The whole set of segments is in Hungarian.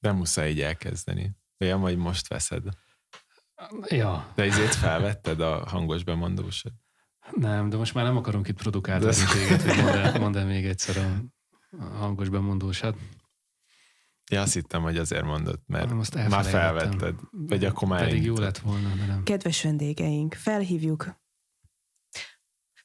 De muszáj így elkezdeni. Olyan, hogy most veszed. Ja. De ezért felvetted a hangos bemondósat. Nem, de most már nem akarunk itt produkálni de... téged, hogy mondd el, mondd el még egyszer a, a hangos bemondósat. Ja, azt hittem, hogy azért mondod, mert most már felvetted. Vagy akkor már Pedig jó lett volna, de nem. Kedves vendégeink, felhívjuk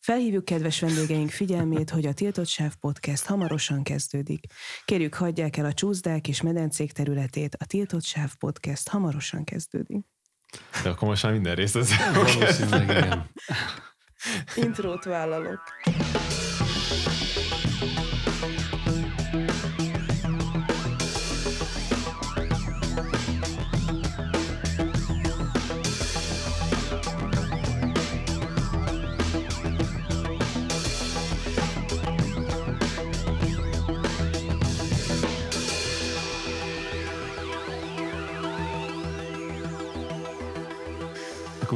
Felhívjuk kedves vendégeink figyelmét, hogy a Tiltott Sáv Podcast hamarosan kezdődik. Kérjük, hagyják el a csúszdák és medencék területét, a Tiltott Sáv Podcast hamarosan kezdődik. De akkor most már minden részt az Valószínűleg igen. Intrót vállalok.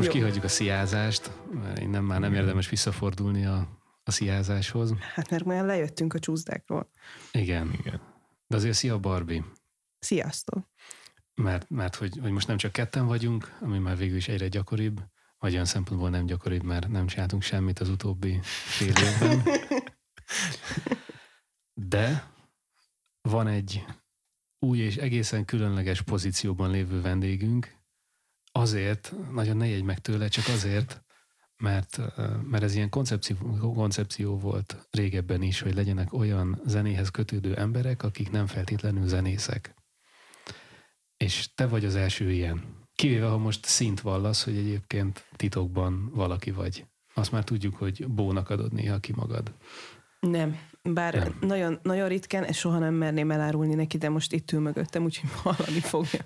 Most kihagyjuk a sziázást, mert innen már nem érdemes visszafordulni a, a sziázáshoz. Hát mert már lejöttünk a csúszdákról. Igen. Igen. De azért szia Barbie. Sziasztok! Mert, mert hogy, hogy most nem csak ketten vagyunk, ami már végül is egyre gyakoribb, vagy olyan szempontból nem gyakoribb, mert nem csináltunk semmit az utóbbi fél évben. De van egy új és egészen különleges pozícióban lévő vendégünk, azért, nagyon ne jegy meg tőle, csak azért, mert, mert ez ilyen koncepció, koncepció volt régebben is, hogy legyenek olyan zenéhez kötődő emberek, akik nem feltétlenül zenészek. És te vagy az első ilyen. Kivéve, ha most szint vallasz, hogy egyébként titokban valaki vagy. Azt már tudjuk, hogy bónak adod néha ki magad. Nem, bár nem. Nagyon, nagyon ritkán, és soha nem merném elárulni neki, de most itt ül mögöttem, úgyhogy hallani fogja.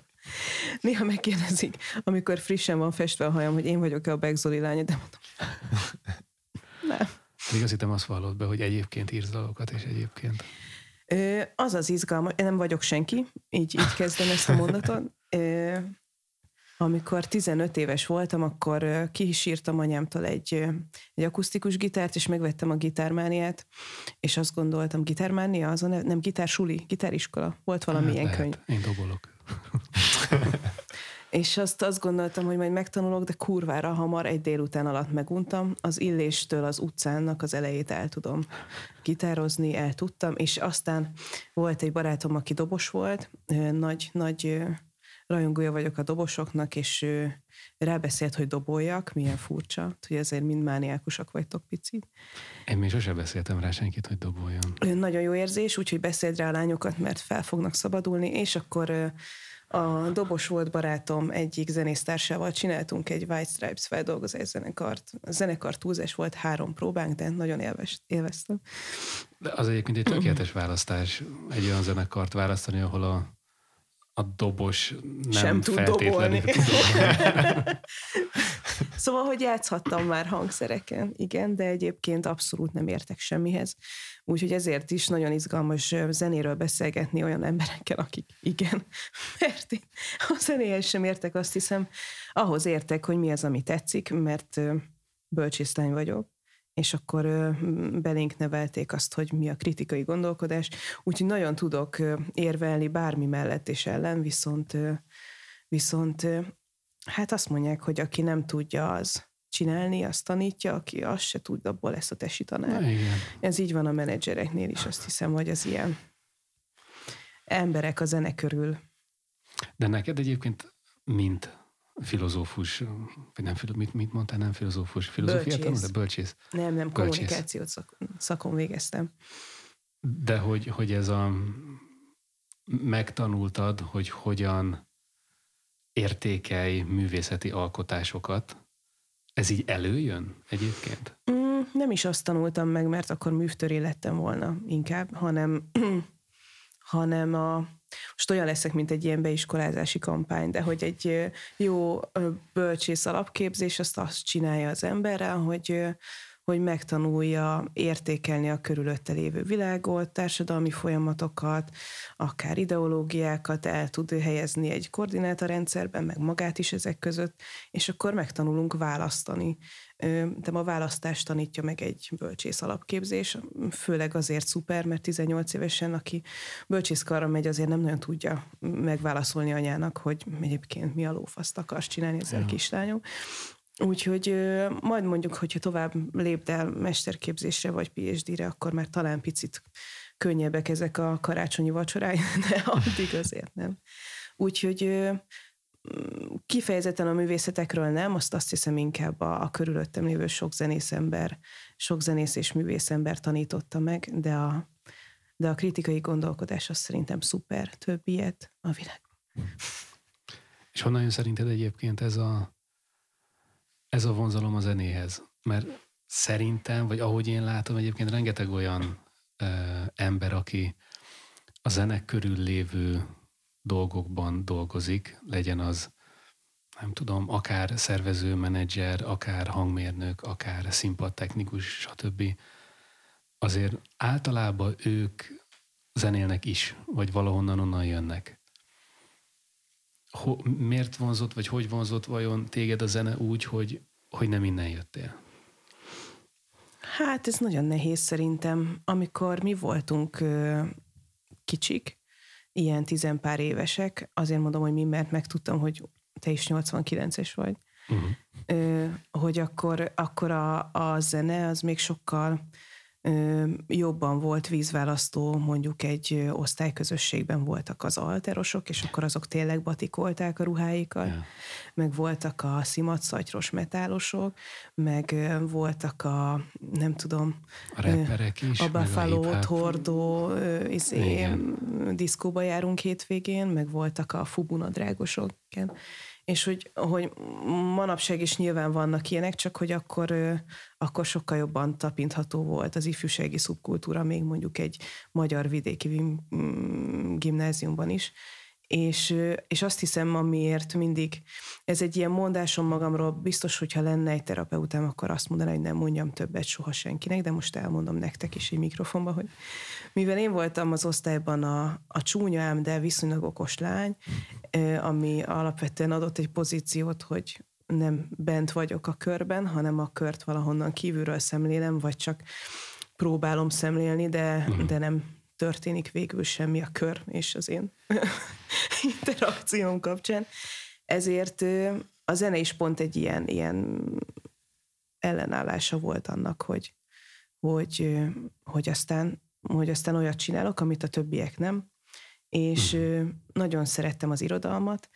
Néha megkérdezik, amikor frissen van festve a hajam, hogy én vagyok-e a Begzoli lánya, de mondom, nem. Még azt hittem azt vallott be, hogy egyébként írsz dalokat, és egyébként. Ö, az az izgalmas, én nem vagyok senki, így, így kezdem ezt a mondatot. Ö, amikor 15 éves voltam, akkor ki is írtam anyámtól egy, egy akusztikus gitárt, és megvettem a gitármániát, és azt gondoltam, gitármánia? Azon nem gitár-suli, gitáriskola. Volt valami hát ilyen lehet. könyv. Én dobolok. és azt, azt gondoltam, hogy majd megtanulok, de kurvára hamar egy délután alatt meguntam. Az illéstől az utcának az elejét el tudom gitározni, el tudtam, és aztán volt egy barátom, aki dobos volt, nagy, nagy rajongója vagyok a dobosoknak, és ő rábeszélt, hogy doboljak, milyen furcsa, hogy ezért mind mániákusak vagytok picit. Én még sose beszéltem rá senkit, hogy doboljon. Nagyon jó érzés, úgyhogy beszélt rá a lányokat, mert fel fognak szabadulni, és akkor a dobos volt barátom egyik zenésztársával csináltunk egy White Stripes feldolgozás zenekart. A zenekar túlzás volt három próbánk, de nagyon élvez, élveztem. De az egyébként egy tökéletes választás egy olyan zenekart választani, ahol a a dobos nem Sem tud feltétlenül dobolni. szóval, hogy játszhattam már hangszereken, igen, de egyébként abszolút nem értek semmihez. Úgyhogy ezért is nagyon izgalmas zenéről beszélgetni olyan emberekkel, akik igen, mert én a zenéhez sem értek, azt hiszem, ahhoz értek, hogy mi az, ami tetszik, mert bölcsészlány vagyok, és akkor belénk nevelték azt, hogy mi a kritikai gondolkodás, úgyhogy nagyon tudok érvelni bármi mellett és ellen, viszont, viszont hát azt mondják, hogy aki nem tudja, az csinálni, azt tanítja, aki azt se tudja, abból lesz a tesi tanár. Na, igen. Ez így van a menedzsereknél is, azt hiszem, hogy az ilyen emberek a zene körül. De neked egyébként, mint filozófus, vagy nem, mit, mit mondtál, nem filozófus, filozófiát tanul, de bölcsész. Nem, nem, Bölcsész. kommunikációt szak, szakon végeztem. De hogy, hogy ez a megtanultad, hogy hogyan értékelj művészeti alkotásokat, ez így előjön egyébként? Mm, nem is azt tanultam meg, mert akkor művtöré lettem volna inkább, hanem, hanem a, most olyan leszek, mint egy ilyen beiskolázási kampány, de hogy egy jó bölcsész alapképzés, azt azt csinálja az emberrel, hogy, hogy megtanulja értékelni a körülötte lévő világot, társadalmi folyamatokat, akár ideológiákat el tud helyezni egy koordinátorrendszerben, meg magát is ezek között, és akkor megtanulunk választani. De a választást tanítja meg egy bölcsész alapképzés, főleg azért szuper, mert 18 évesen, aki bölcsészkarra megy, azért nem nagyon tudja megválaszolni anyának, hogy egyébként mi a lófaszt akarsz csinálni ezzel ja. kislányom. Úgyhogy majd mondjuk, hogyha tovább lépd el mesterképzésre vagy PhD-re, akkor már talán picit könnyebbek ezek a karácsonyi vacsorái, de addig azért nem. Úgyhogy kifejezetten a művészetekről nem, azt azt hiszem inkább a, a körülöttem lévő sok zenész ember, sok zenész és művész ember tanította meg, de a, de a kritikai gondolkodás az szerintem szuper, több ilyet a világ. És honnan jön szerinted egyébként ez a ez a vonzalom a zenéhez. Mert szerintem, vagy ahogy én látom, egyébként rengeteg olyan ö, ember, aki a zenek körül lévő dolgokban dolgozik, legyen az, nem tudom, akár szervező, menedzser, akár hangmérnök, akár színpadtechnikus, stb. Azért általában ők zenélnek is, vagy valahonnan onnan jönnek. Ho, miért vonzott, vagy hogy vonzott vajon téged a zene úgy, hogy, hogy nem innen jöttél? Hát ez nagyon nehéz szerintem. Amikor mi voltunk ö, kicsik, ilyen tizenpár évesek, azért mondom, hogy mi, mert megtudtam, hogy te is 89-es vagy, uh-huh. ö, hogy akkor, akkor a, a zene az még sokkal jobban volt vízválasztó, mondjuk egy osztályközösségben voltak az alterosok, és akkor azok tényleg batikolták a ruháikat, yeah. meg voltak a szimatszatyros metálosok, meg voltak a, nem tudom, a rapperek is, a Buffalo hordó, izé, diszkóba járunk hétvégén, meg voltak a fubunadrágosok, igen és hogy, hogy manapság is nyilván vannak ilyenek, csak hogy akkor, akkor sokkal jobban tapintható volt az ifjúsági szubkultúra, még mondjuk egy magyar vidéki gimnáziumban is, és, és azt hiszem, amiért mindig, ez egy ilyen mondásom magamról, biztos, hogyha lenne egy terapeutám, akkor azt mondaná, hogy nem mondjam többet soha senkinek, de most elmondom nektek is egy mikrofonba, hogy mivel én voltam az osztályban a, a csúnya ám, de viszonylag okos lány, ami alapvetően adott egy pozíciót, hogy nem bent vagyok a körben, hanem a kört valahonnan kívülről szemlélem, vagy csak próbálom szemlélni, de, mhm. de nem történik végül semmi a kör és az én interakcióm kapcsán. Ezért a zene is pont egy ilyen, ilyen ellenállása volt annak, hogy, hogy, hogy, aztán, hogy aztán olyat csinálok, amit a többiek nem, és uh-huh. nagyon szerettem az irodalmat,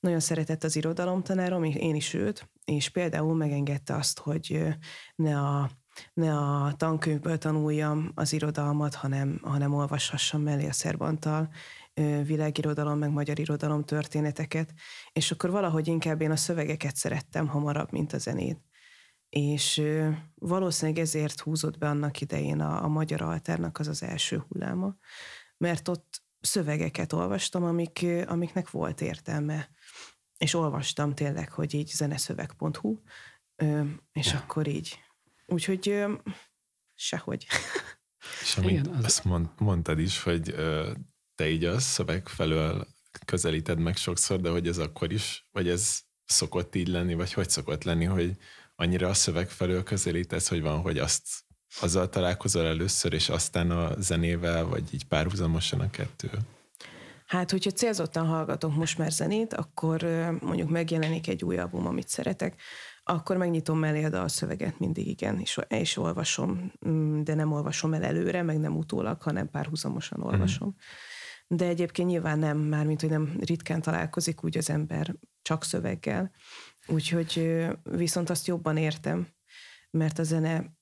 nagyon szeretett az irodalomtanárom, én is őt, és például megengedte azt, hogy ne a ne a tankönyvből tanuljam az irodalmat, hanem, hanem olvashassam mellé a Szerbantal világirodalom, meg magyar irodalom történeteket, és akkor valahogy inkább én a szövegeket szerettem hamarabb, mint a zenét. És valószínűleg ezért húzott be annak idején a, a magyar alternak az az első hulláma, mert ott szövegeket olvastam, amik, amiknek volt értelme. És olvastam tényleg, hogy így zeneszöveg.hu, és ja. akkor így Úgyhogy sehogy. És amit Igen, az... azt mond, mondtad is, hogy te így a szöveg felől közelíted meg sokszor, de hogy ez akkor is, vagy ez szokott így lenni, vagy hogy szokott lenni, hogy annyira a szöveg felől közelítesz, hogy van, hogy azt azzal találkozol először, és aztán a zenével, vagy így párhuzamosan a kettő? Hát, hogyha célzottan hallgatok most már zenét, akkor mondjuk megjelenik egy új album, amit szeretek, akkor megnyitom mellé a dalszöveget mindig, igen, és, és olvasom, mm, de nem olvasom el előre, meg nem utólag, hanem párhuzamosan mhm. olvasom. Mm. De egyébként nyilván nem, mármint, hogy nem ritkán találkozik úgy az ember csak szöveggel, úgyhogy viszont azt jobban értem, mert a zene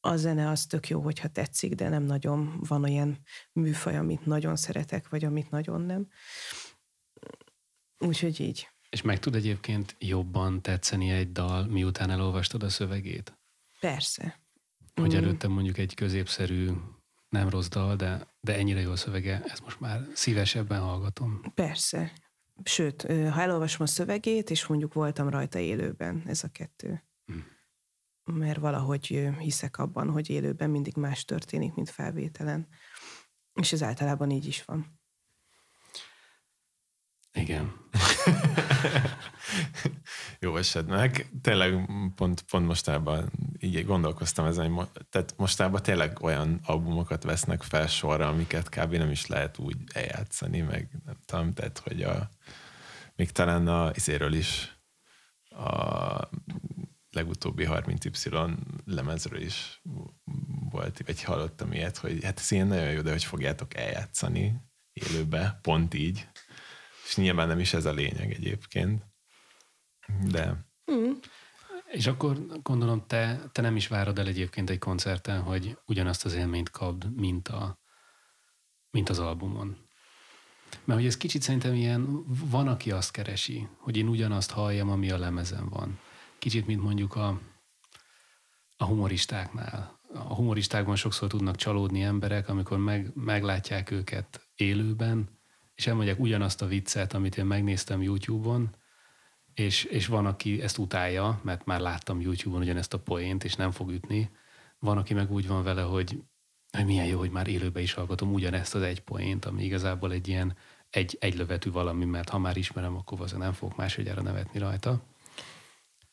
a zene az tök jó, hogyha tetszik, de nem nagyon van olyan műfaj, amit nagyon szeretek, vagy amit nagyon nem. Úgyhogy így. És meg tud egyébként jobban tetszeni egy dal, miután elolvastad a szövegét? Persze. Hogy mm. előtte mondjuk egy középszerű, nem rossz dal, de, de ennyire jó a szövege, ezt most már szívesebben hallgatom. Persze. Sőt, ha elolvasom a szövegét, és mondjuk voltam rajta élőben, ez a kettő. Mm. mert valahogy hiszek abban, hogy élőben mindig más történik, mint felvételen. És ez általában így is van. Igen. Jó esed meg. Tényleg pont, pont mostában így gondolkoztam ezen, hogy tehát mostában tényleg olyan albumokat vesznek fel sorra, amiket kb. nem is lehet úgy eljátszani, meg nem tudom, tehát hogy a, még talán a izéről is a legutóbbi 30Y lemezről is volt, vagy hallottam ilyet, hogy hát ez ilyen nagyon jó, de hogy fogjátok eljátszani élőbe, pont így. És nyilván nem is ez a lényeg egyébként. De... Mm. És akkor gondolom, te, te nem is várod el egyébként egy koncerten, hogy ugyanazt az élményt kapd, mint, a, mint az albumon. Mert hogy ez kicsit szerintem ilyen, van, aki azt keresi, hogy én ugyanazt halljam, ami a lemezen van. Kicsit, mint mondjuk a, a humoristáknál. A humoristákban sokszor tudnak csalódni emberek, amikor meg, meglátják őket élőben, és elmondják ugyanazt a viccet, amit én megnéztem YouTube-on, és, és van, aki ezt utálja, mert már láttam YouTube-on ugyanezt a poént, és nem fog ütni. Van, aki meg úgy van vele, hogy, hogy milyen jó, hogy már élőben is hallgatom ugyanezt az egy poént, ami igazából egy ilyen egy, egy lövetű valami, mert ha már ismerem, akkor az nem fogok másodjára nevetni rajta.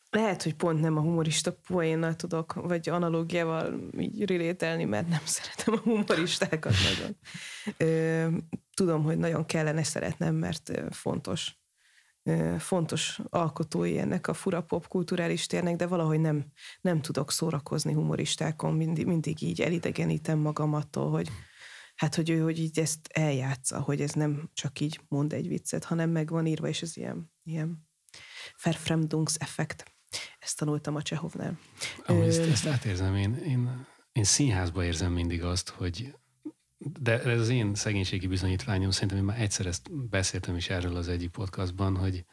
Lehet, hogy pont nem a humorista poénnal tudok, vagy analógiával így rilételni, mert nem szeretem a humoristákat nagyon. Tudom, hogy nagyon kellene szeretnem, mert fontos fontos alkotói ennek a fura popkulturális térnek, de valahogy nem, nem tudok szórakozni humoristákon, mindig, mindig így elidegenítem magam attól, hogy hát, hogy ő hogy így ezt eljátsza, hogy ez nem csak így mond egy viccet, hanem meg van írva, és ez ilyen, ilyen Verfremdungs-effekt. Ezt tanultam a Csehovnál. Ah, ezt, ezt átérzem én. Én, én színházba érzem mindig azt, hogy de ez az én szegénységi bizonyítványom, szerintem én már egyszer ezt beszéltem is erről az egyik podcastban, hogy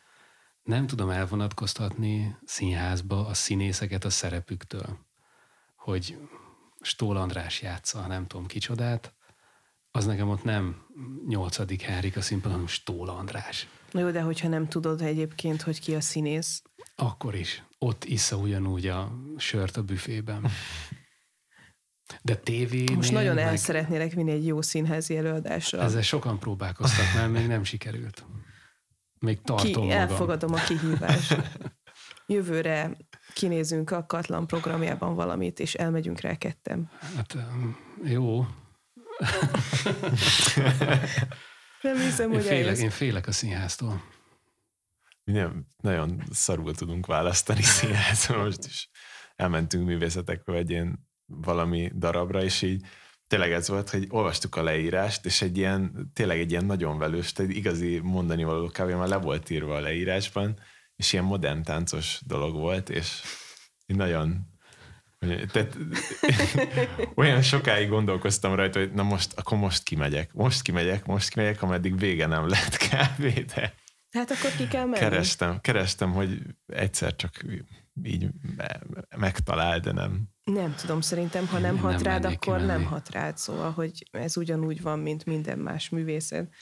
nem tudom elvonatkoztatni színházba a színészeket a szerepüktől. Hogy Stól András játsza, nem tudom kicsodát, az nekem ott nem nyolcadik Hárik a színpadon, hanem Stól András. Na jó, de hogyha nem tudod egyébként, hogy ki a színész. Akkor is. Ott issza ugyanúgy a sört a büfében. De tévé. Most nagyon meg... el szeretnélek vinni egy jó színházi előadásra. Ezzel sokan próbálkoztak, mert még nem sikerült. Még tartom Ki, magam. Elfogadom a kihívást. Jövőre kinézünk a Katlan programjában valamit, és elmegyünk rá kettem. Hát jó. nem hiszem, én hogy félek, eljössz. Én félek a színháztól. Mi nem, nagyon szarul tudunk választani színházban most is. Elmentünk művészetekbe egy ilyen valami darabra, és így tényleg ez volt, hogy olvastuk a leírást, és egy ilyen, tényleg egy ilyen nagyon velős, tehát igazi mondani való kb. már le volt írva a leírásban, és ilyen modern táncos dolog volt, és nagyon tehát, olyan sokáig gondolkoztam rajta, hogy na most, akkor most kimegyek, most kimegyek, most kimegyek, ameddig vége nem lett kb. De hát akkor ki kell menni. Kerestem, kerestem, hogy egyszer csak így megtalál, de nem. Nem tudom, szerintem, ha nem hat nem rád, akkor kimenni. nem hat rád. Szóval, hogy ez ugyanúgy van, mint minden más művészet,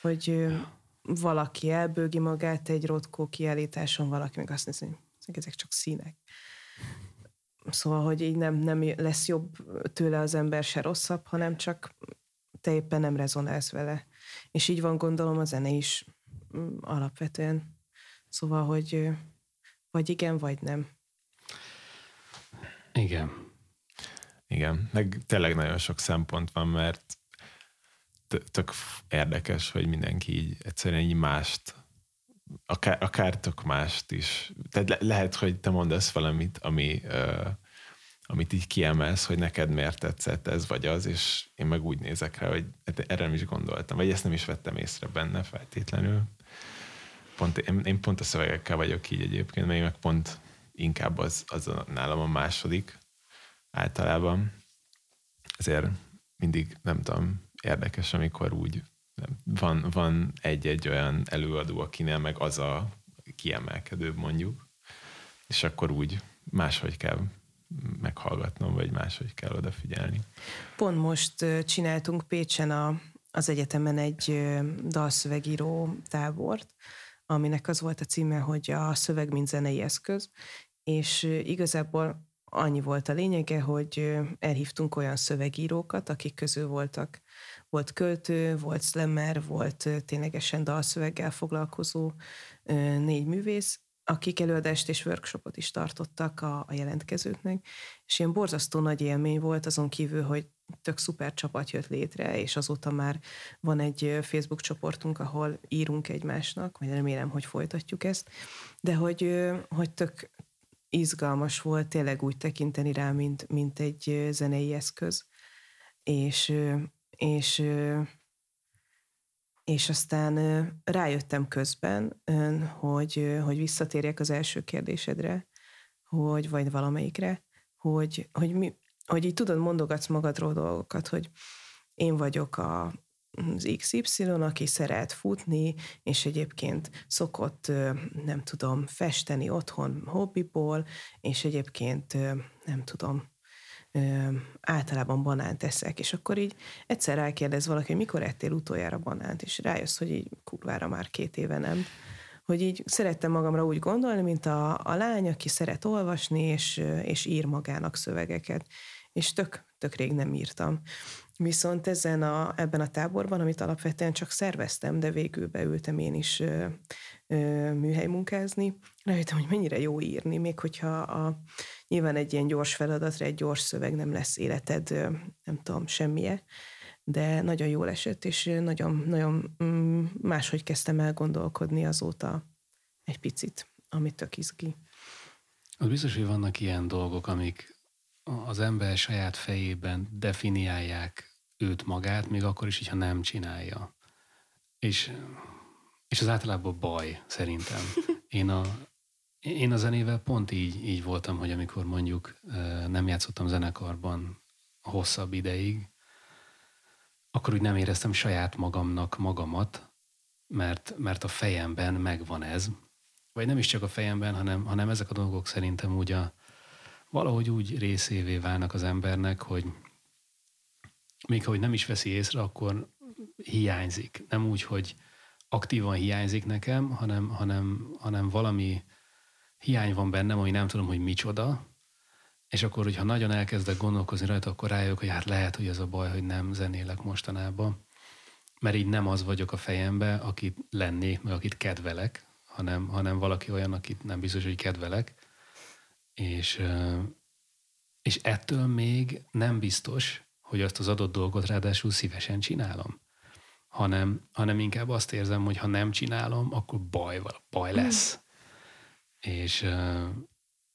hogy ja. valaki elbőgi magát egy rotkó kiállításon, valaki meg azt nézi, hogy ezek csak színek. Szóval, hogy így nem, nem lesz jobb tőle az ember se rosszabb, hanem csak te éppen nem rezonálsz vele. És így van gondolom a zene is mm, alapvetően. Szóval, hogy vagy igen, vagy nem. Igen. Igen, meg tényleg nagyon sok szempont van, mert tök érdekes, hogy mindenki így egyszerűen így mást, akár, akár tök mást is. Tehát le, lehet, hogy te mondasz valamit, ami, uh, amit így kiemelsz, hogy neked miért tetszett ez vagy az, és én meg úgy nézek rá, hogy hát erre nem is gondoltam, vagy ezt nem is vettem észre benne feltétlenül. Pont, én, én pont a szövegekkel vagyok így egyébként, én meg pont inkább az, az a, nálam a második általában. Ezért mindig, nem tudom, érdekes, amikor úgy van, van egy-egy olyan előadó, akinél meg az a kiemelkedőbb mondjuk, és akkor úgy máshogy kell meghallgatnom, vagy máshogy kell odafigyelni. Pont most csináltunk Pécsen a, az egyetemen egy dalszövegíró tábort, aminek az volt a címe, hogy a szöveg mint zenei eszköz, és igazából annyi volt a lényege, hogy elhívtunk olyan szövegírókat, akik közül voltak, volt költő, volt slammer, volt ténylegesen dalszöveggel foglalkozó négy művész, akik előadást és workshopot is tartottak a, a jelentkezőknek, és ilyen borzasztó nagy élmény volt azon kívül, hogy tök szuper csapat jött létre, és azóta már van egy Facebook csoportunk, ahol írunk egymásnak, vagy remélem, hogy folytatjuk ezt, de hogy, hogy tök izgalmas volt tényleg úgy tekinteni rá, mint, mint egy zenei eszköz, és, és és aztán rájöttem közben, hogy, hogy visszatérjek az első kérdésedre, hogy vagy valamelyikre, hogy, hogy, mi, hogy így tudod, mondogatsz magadról dolgokat, hogy én vagyok a, az XY, aki szeret futni, és egyébként szokott, nem tudom, festeni otthon hobbiból, és egyébként, nem tudom, általában banánt eszek, és akkor így egyszer rákérdez valaki, hogy mikor ettél utoljára banánt, és rájössz, hogy így kurvára már két éve nem. Hogy így szerettem magamra úgy gondolni, mint a, a lány, aki szeret olvasni, és, és ír magának szövegeket. És tök, tök rég nem írtam. Viszont ezen a, ebben a táborban, amit alapvetően csak szerveztem, de végül beültem én is ö, ö, műhelymunkázni, rájöttem, hogy mennyire jó írni, még hogyha a, nyilván egy ilyen gyors feladatra, egy gyors szöveg nem lesz életed, ö, nem tudom, semmije, de nagyon jól esett, és nagyon, nagyon mm, máshogy kezdtem el gondolkodni azóta egy picit, amit tök izgi. Az biztos, hogy vannak ilyen dolgok, amik az ember saját fejében definiálják őt magát, még akkor is, hogyha nem csinálja. És, és az általában baj, szerintem. Én a, én a zenével pont így, így voltam, hogy amikor mondjuk nem játszottam zenekarban hosszabb ideig, akkor úgy nem éreztem saját magamnak magamat, mert, mert a fejemben megvan ez. Vagy nem is csak a fejemben, hanem, hanem ezek a dolgok szerintem úgy a, valahogy úgy részévé válnak az embernek, hogy még ha nem is veszi észre, akkor hiányzik. Nem úgy, hogy aktívan hiányzik nekem, hanem, hanem, hanem valami hiány van bennem, ami nem tudom, hogy micsoda, és akkor, hogyha nagyon elkezdek gondolkozni rajta, akkor rájövök, hogy hát lehet, hogy ez a baj, hogy nem zenélek mostanában, mert így nem az vagyok a fejembe, akit lennék, meg akit kedvelek, hanem, hanem valaki olyan, akit nem biztos, hogy kedvelek, és, és ettől még nem biztos, hogy azt az adott dolgot ráadásul szívesen csinálom. Hanem, hanem inkább azt érzem, hogy ha nem csinálom, akkor baj, baj lesz. Mm. És,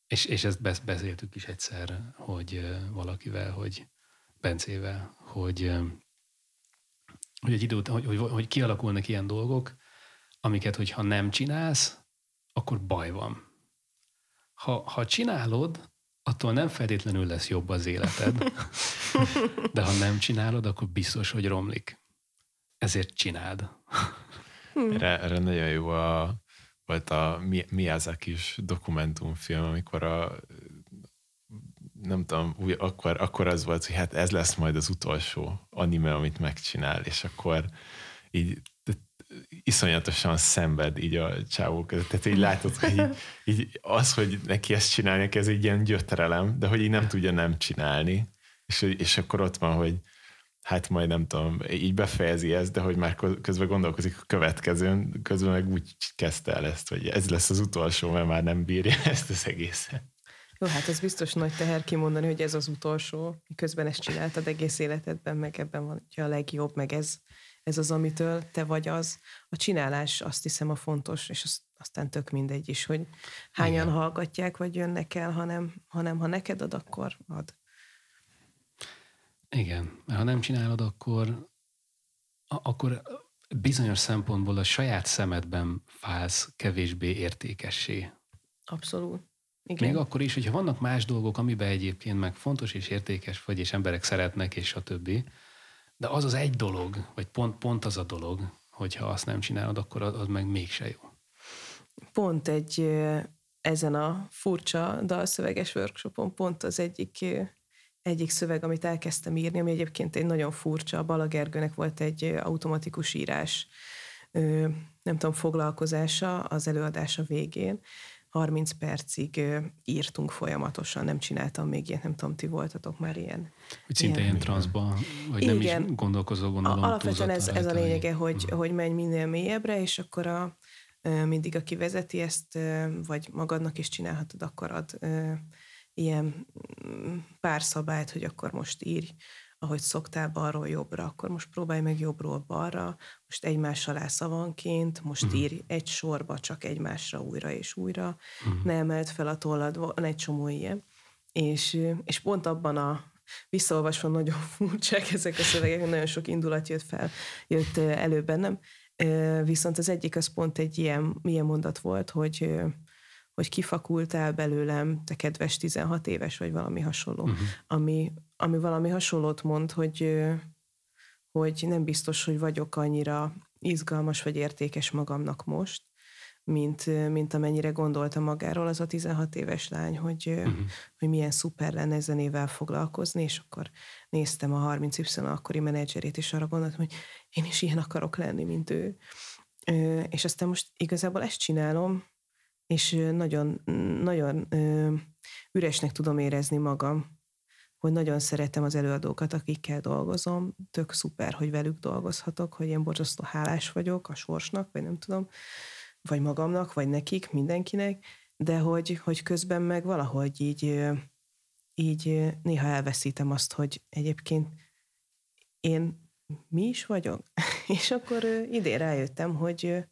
és, és ezt beszéltük is egyszer, hogy valakivel, hogy Bencével, hogy, hogy egy idő hogy, hogy, hogy kialakulnak ilyen dolgok, amiket, hogyha nem csinálsz, akkor baj van. Ha, ha csinálod, attól nem feltétlenül lesz jobb az életed, de ha nem csinálod, akkor biztos, hogy romlik. Ezért csináld. Hmm. erre, erre nagyon jó a, volt a Miyazaki-s dokumentumfilm, amikor a nem tudom, úgy, akkor, akkor az volt, hogy hát ez lesz majd az utolsó anime, amit megcsinál, és akkor így iszonyatosan szenved így a csávó között. Tehát így látod, hogy így, így az, hogy neki ezt csinálni, ez egy ilyen gyötrelem, de hogy így nem tudja nem csinálni. És, és akkor ott van, hogy hát majd nem tudom, így befejezi ezt, de hogy már közben gondolkozik a következőn, közben meg úgy kezdte el ezt, hogy ez lesz az utolsó, mert már nem bírja ezt az egészet. Jó, hát ez biztos nagy teher kimondani, hogy ez az utolsó, miközben ezt csináltad egész életedben, meg ebben van a legjobb, meg ez ez az, amitől te vagy az. A csinálás azt hiszem a fontos, és az, aztán tök mindegy is, hogy hányan Igen. hallgatják, vagy jönnek el, hanem, hanem ha neked ad, akkor ad. Igen, mert ha nem csinálod, akkor, akkor bizonyos szempontból a saját szemedben válsz kevésbé értékessé. Abszolút. Igen. Még akkor is, hogyha vannak más dolgok, amiben egyébként meg fontos és értékes vagy, és emberek szeretnek, és a többi, de az az egy dolog, vagy pont, pont az a dolog, hogyha azt nem csinálod, akkor az, az meg mégse jó. Pont egy ezen a furcsa dalszöveges workshopon pont az egyik egyik szöveg, amit elkezdtem írni, ami egyébként egy nagyon furcsa, Bala Gergőnek volt egy automatikus írás, nem tudom, foglalkozása az előadása végén, 30 percig írtunk folyamatosan, nem csináltam még ilyet, nem tudom, ti voltatok már ilyen. Hogy szinte ilyen, ilyen transzba, vagy Igen. nem is gondolkozol, gondolom. Alapvetően ez, ez a lényege, hogy, uh-huh. hogy menj minél mélyebbre, és akkor a, mindig aki vezeti ezt, vagy magadnak is csinálhatod, akkor ad ilyen mm, pár szabályt, hogy akkor most írj ahogy szoktál balról jobbra, akkor most próbálj meg jobbról balra, most egymás alá szavanként, most uh-huh. írj egy sorba csak egymásra újra és újra, uh-huh. ne emeld fel a tollad, van egy csomó ilyen. És, és pont abban a visszaolvasva nagyon furcsák ezek a szövegek, nagyon sok indulat jött fel, jött elő bennem, viszont az egyik az pont egy ilyen, ilyen mondat volt, hogy hogy kifakultál belőlem, te kedves 16 éves, vagy valami hasonló, uh-huh. ami, ami valami hasonlót mond, hogy, hogy nem biztos, hogy vagyok annyira izgalmas vagy értékes magamnak most, mint, mint amennyire gondolta magáról az a 16 éves lány, hogy, uh-huh. hogy milyen szuper lenne zenével foglalkozni, és akkor néztem a 30Y akkori menedzserét, és arra gondoltam, hogy én is ilyen akarok lenni, mint ő. És aztán most igazából ezt csinálom, és nagyon, nagyon üresnek tudom érezni magam, hogy nagyon szeretem az előadókat, akikkel dolgozom, tök szuper, hogy velük dolgozhatok, hogy én borzasztó hálás vagyok a sorsnak, vagy nem tudom, vagy magamnak, vagy nekik, mindenkinek, de hogy, hogy közben meg valahogy így, így néha elveszítem azt, hogy egyébként én mi is vagyok? És akkor idén rájöttem, hogy,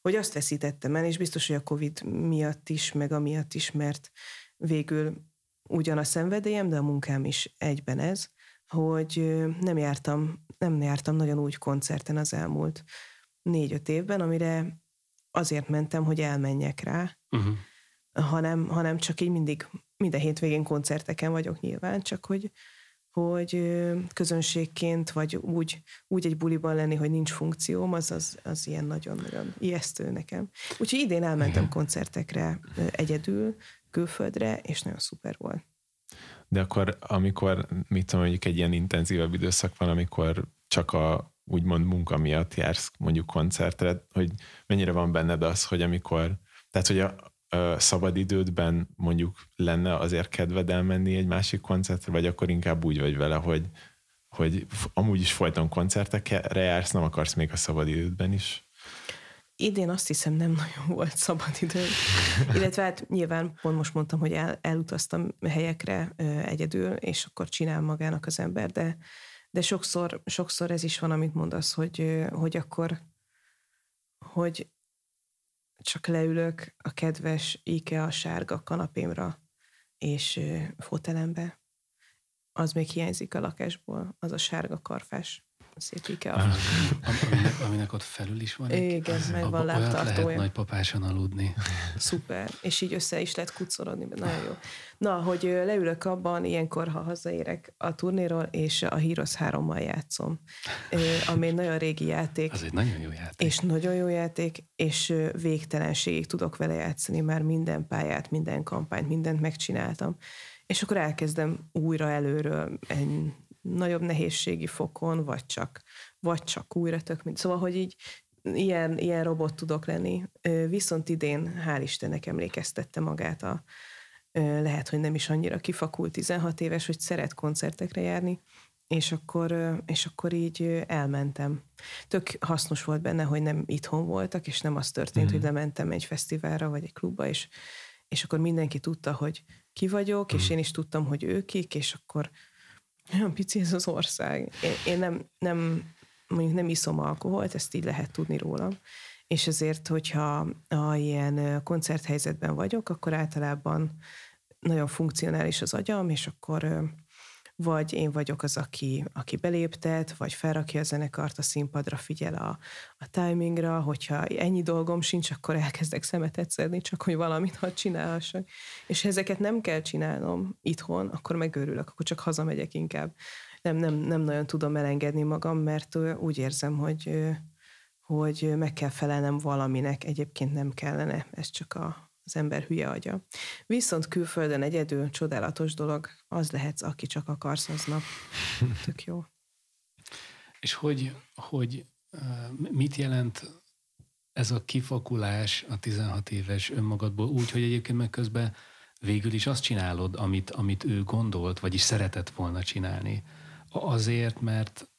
hogy azt veszítettem el, és biztos, hogy a Covid miatt is, meg amiatt is, mert végül ugyan a szenvedélyem, de a munkám is egyben ez, hogy nem jártam, nem jártam nagyon úgy koncerten az elmúlt négy-öt évben, amire azért mentem, hogy elmenjek rá, uh-huh. hanem, hanem csak így mindig, minden hétvégén koncerteken vagyok nyilván, csak hogy, hogy közönségként, vagy úgy, úgy egy buliban lenni, hogy nincs funkcióm, az, az, az ilyen nagyon-nagyon ijesztő nekem. Úgyhogy idén elmentem Igen. koncertekre egyedül, külföldre, és nagyon szuper volt. De akkor, amikor, mit tudom, mondjuk egy ilyen intenzívebb időszak van, amikor csak a úgymond munka miatt jársz mondjuk koncertre, hogy mennyire van benned az, hogy amikor, tehát hogy a, a szabadidődben mondjuk lenne azért kedved elmenni egy másik koncertre, vagy akkor inkább úgy vagy vele, hogy, hogy amúgy is folyton koncertekre jársz, nem akarsz még a szabadidődben is? Idén azt hiszem nem nagyon volt szabad idő. Illetve hát nyilván pont most mondtam, hogy el, elutaztam helyekre ö, egyedül, és akkor csinál magának az ember, de, de sokszor, sokszor ez is van, amit mondasz, hogy, hogy akkor, hogy csak leülök a kedves IKEA sárga kanapémra és fotelembe. Az még hiányzik a lakásból, az a sárga karfás szép IKEA. aminek, aminek ott felül is van egy, Igen, meg van lábtartója. lehet nagypapáson aludni. Szuper. És így össze is lehet kucorodni. Nagyon jó. Na, hogy leülök abban, ilyenkor, ha hazaérek a turnéról, és a Heroes 3-mal játszom, ami egy nagyon régi játék. Az egy nagyon jó játék. És nagyon jó játék, és végtelenségig tudok vele játszani, már minden pályát, minden kampányt, mindent megcsináltam. És akkor elkezdem újra előről egy nagyobb nehézségi fokon, vagy csak, vagy csak újra tök, mint. Szóval, hogy így ilyen, ilyen robot tudok lenni. Viszont idén, hál' Istennek emlékeztette magát a, lehet, hogy nem is annyira kifakult 16 éves, hogy szeret koncertekre járni, és akkor, és akkor így elmentem. Tök hasznos volt benne, hogy nem itthon voltak, és nem az történt, mm-hmm. hogy lementem egy fesztiválra, vagy egy klubba, és, és akkor mindenki tudta, hogy ki vagyok, mm-hmm. és mhm. én is tudtam, hogy ők kik, és akkor olyan pici ez az ország. Én, én nem, nem, mondjuk nem iszom alkoholt, ezt így lehet tudni rólam. És ezért, hogyha ha ilyen koncerthelyzetben vagyok, akkor általában nagyon funkcionális az agyam, és akkor vagy én vagyok az, aki, aki beléptet, vagy felrakja a zenekart a színpadra, figyel a, a timingra, hogyha ennyi dolgom sincs, akkor elkezdek szemetet szedni, csak hogy valamit hadd csinálhassak. És ha ezeket nem kell csinálnom itthon, akkor megőrülök, akkor csak hazamegyek inkább. Nem, nem, nem nagyon tudom elengedni magam, mert úgy érzem, hogy, hogy meg kell felelnem valaminek, egyébként nem kellene, ez csak a, az ember hülye agya. Viszont külföldön egyedül csodálatos dolog, az lehetsz, aki csak akarsz aznap. Tök jó. És hogy, hogy mit jelent ez a kifakulás a 16 éves önmagadból úgy, hogy egyébként meg közben végül is azt csinálod, amit, amit ő gondolt, vagyis szeretett volna csinálni. Azért, mert,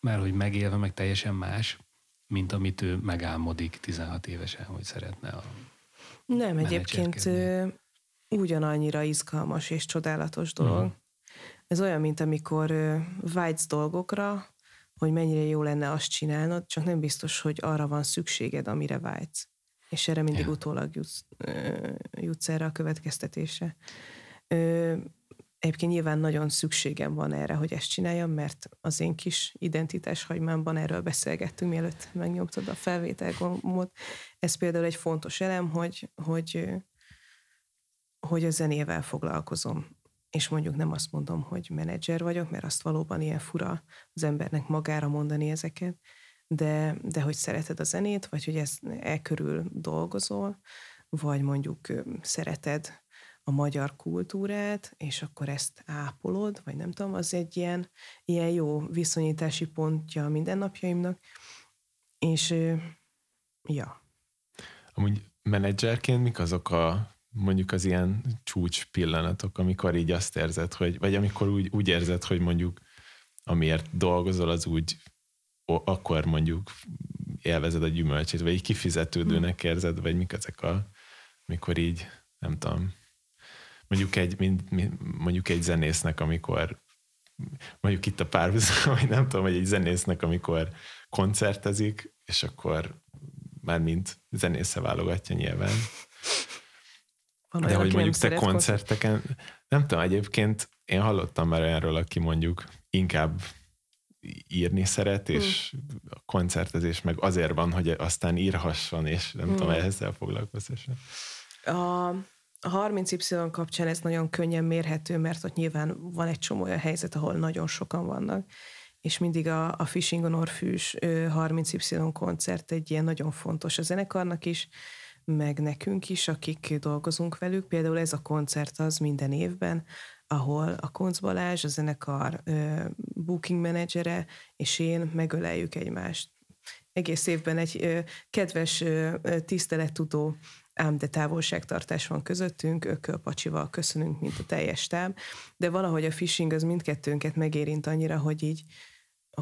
mert hogy megélve meg teljesen más, mint amit ő megálmodik 16 évesen, hogy szeretne a Nem, egyébként ugyanannyira izgalmas és csodálatos dolog. Uh-huh. Ez olyan, mint amikor vágysz dolgokra, hogy mennyire jó lenne azt csinálnod, csak nem biztos, hogy arra van szükséged, amire vágysz. És erre mindig ja. utólag jutsz, jutsz erre a következtetésre. Egyébként nyilván nagyon szükségem van erre, hogy ezt csináljam, mert az én kis identitás hagymámban erről beszélgettünk, mielőtt megnyomtad a felvétel gombot. Ez például egy fontos elem, hogy, hogy, hogy a zenével foglalkozom. És mondjuk nem azt mondom, hogy menedzser vagyok, mert azt valóban ilyen fura az embernek magára mondani ezeket, de, de hogy szereted a zenét, vagy hogy ez e körül dolgozol, vagy mondjuk szereted a magyar kultúrát, és akkor ezt ápolod, vagy nem tudom, az egy ilyen, ilyen jó viszonyítási pontja a mindennapjaimnak. És ja. Amúgy menedzserként mik azok a mondjuk az ilyen csúcs pillanatok, amikor így azt érzed, hogy, vagy amikor úgy, úgy érzed, hogy mondjuk amiért dolgozol, az úgy akkor mondjuk élvezed a gyümölcsét, vagy így kifizetődőnek hmm. érzed, vagy mik ezek a, mikor így, nem tudom, mondjuk egy, mint, mondjuk egy zenésznek, amikor mondjuk itt a párhuzam, vagy nem tudom, hogy egy zenésznek, amikor koncertezik, és akkor már mint zenésze válogatja nyilván. Van De hogy mondjuk te koncerteken, nem tudom, egyébként én hallottam már olyanról, aki mondjuk inkább írni szeret, és hmm. a koncertezés meg azért van, hogy aztán írhasson, és nem hmm. tudom, ezzel foglalkozhasson. A, a 30Y kapcsán ez nagyon könnyen mérhető, mert ott nyilván van egy csomó olyan helyzet, ahol nagyon sokan vannak, és mindig a, a Fishing on Orfűs 30Y koncert egy ilyen nagyon fontos a zenekarnak is, meg nekünk is, akik dolgozunk velük. Például ez a koncert az minden évben, ahol a Konc Balázs, a zenekar booking menedzsere, és én megöleljük egymást. Egész évben egy kedves tisztelettudó ám de távolságtartás van közöttünk, ököl pacsival köszönünk, mint a teljes táb, de valahogy a phishing az mindkettőnket megérint annyira, hogy így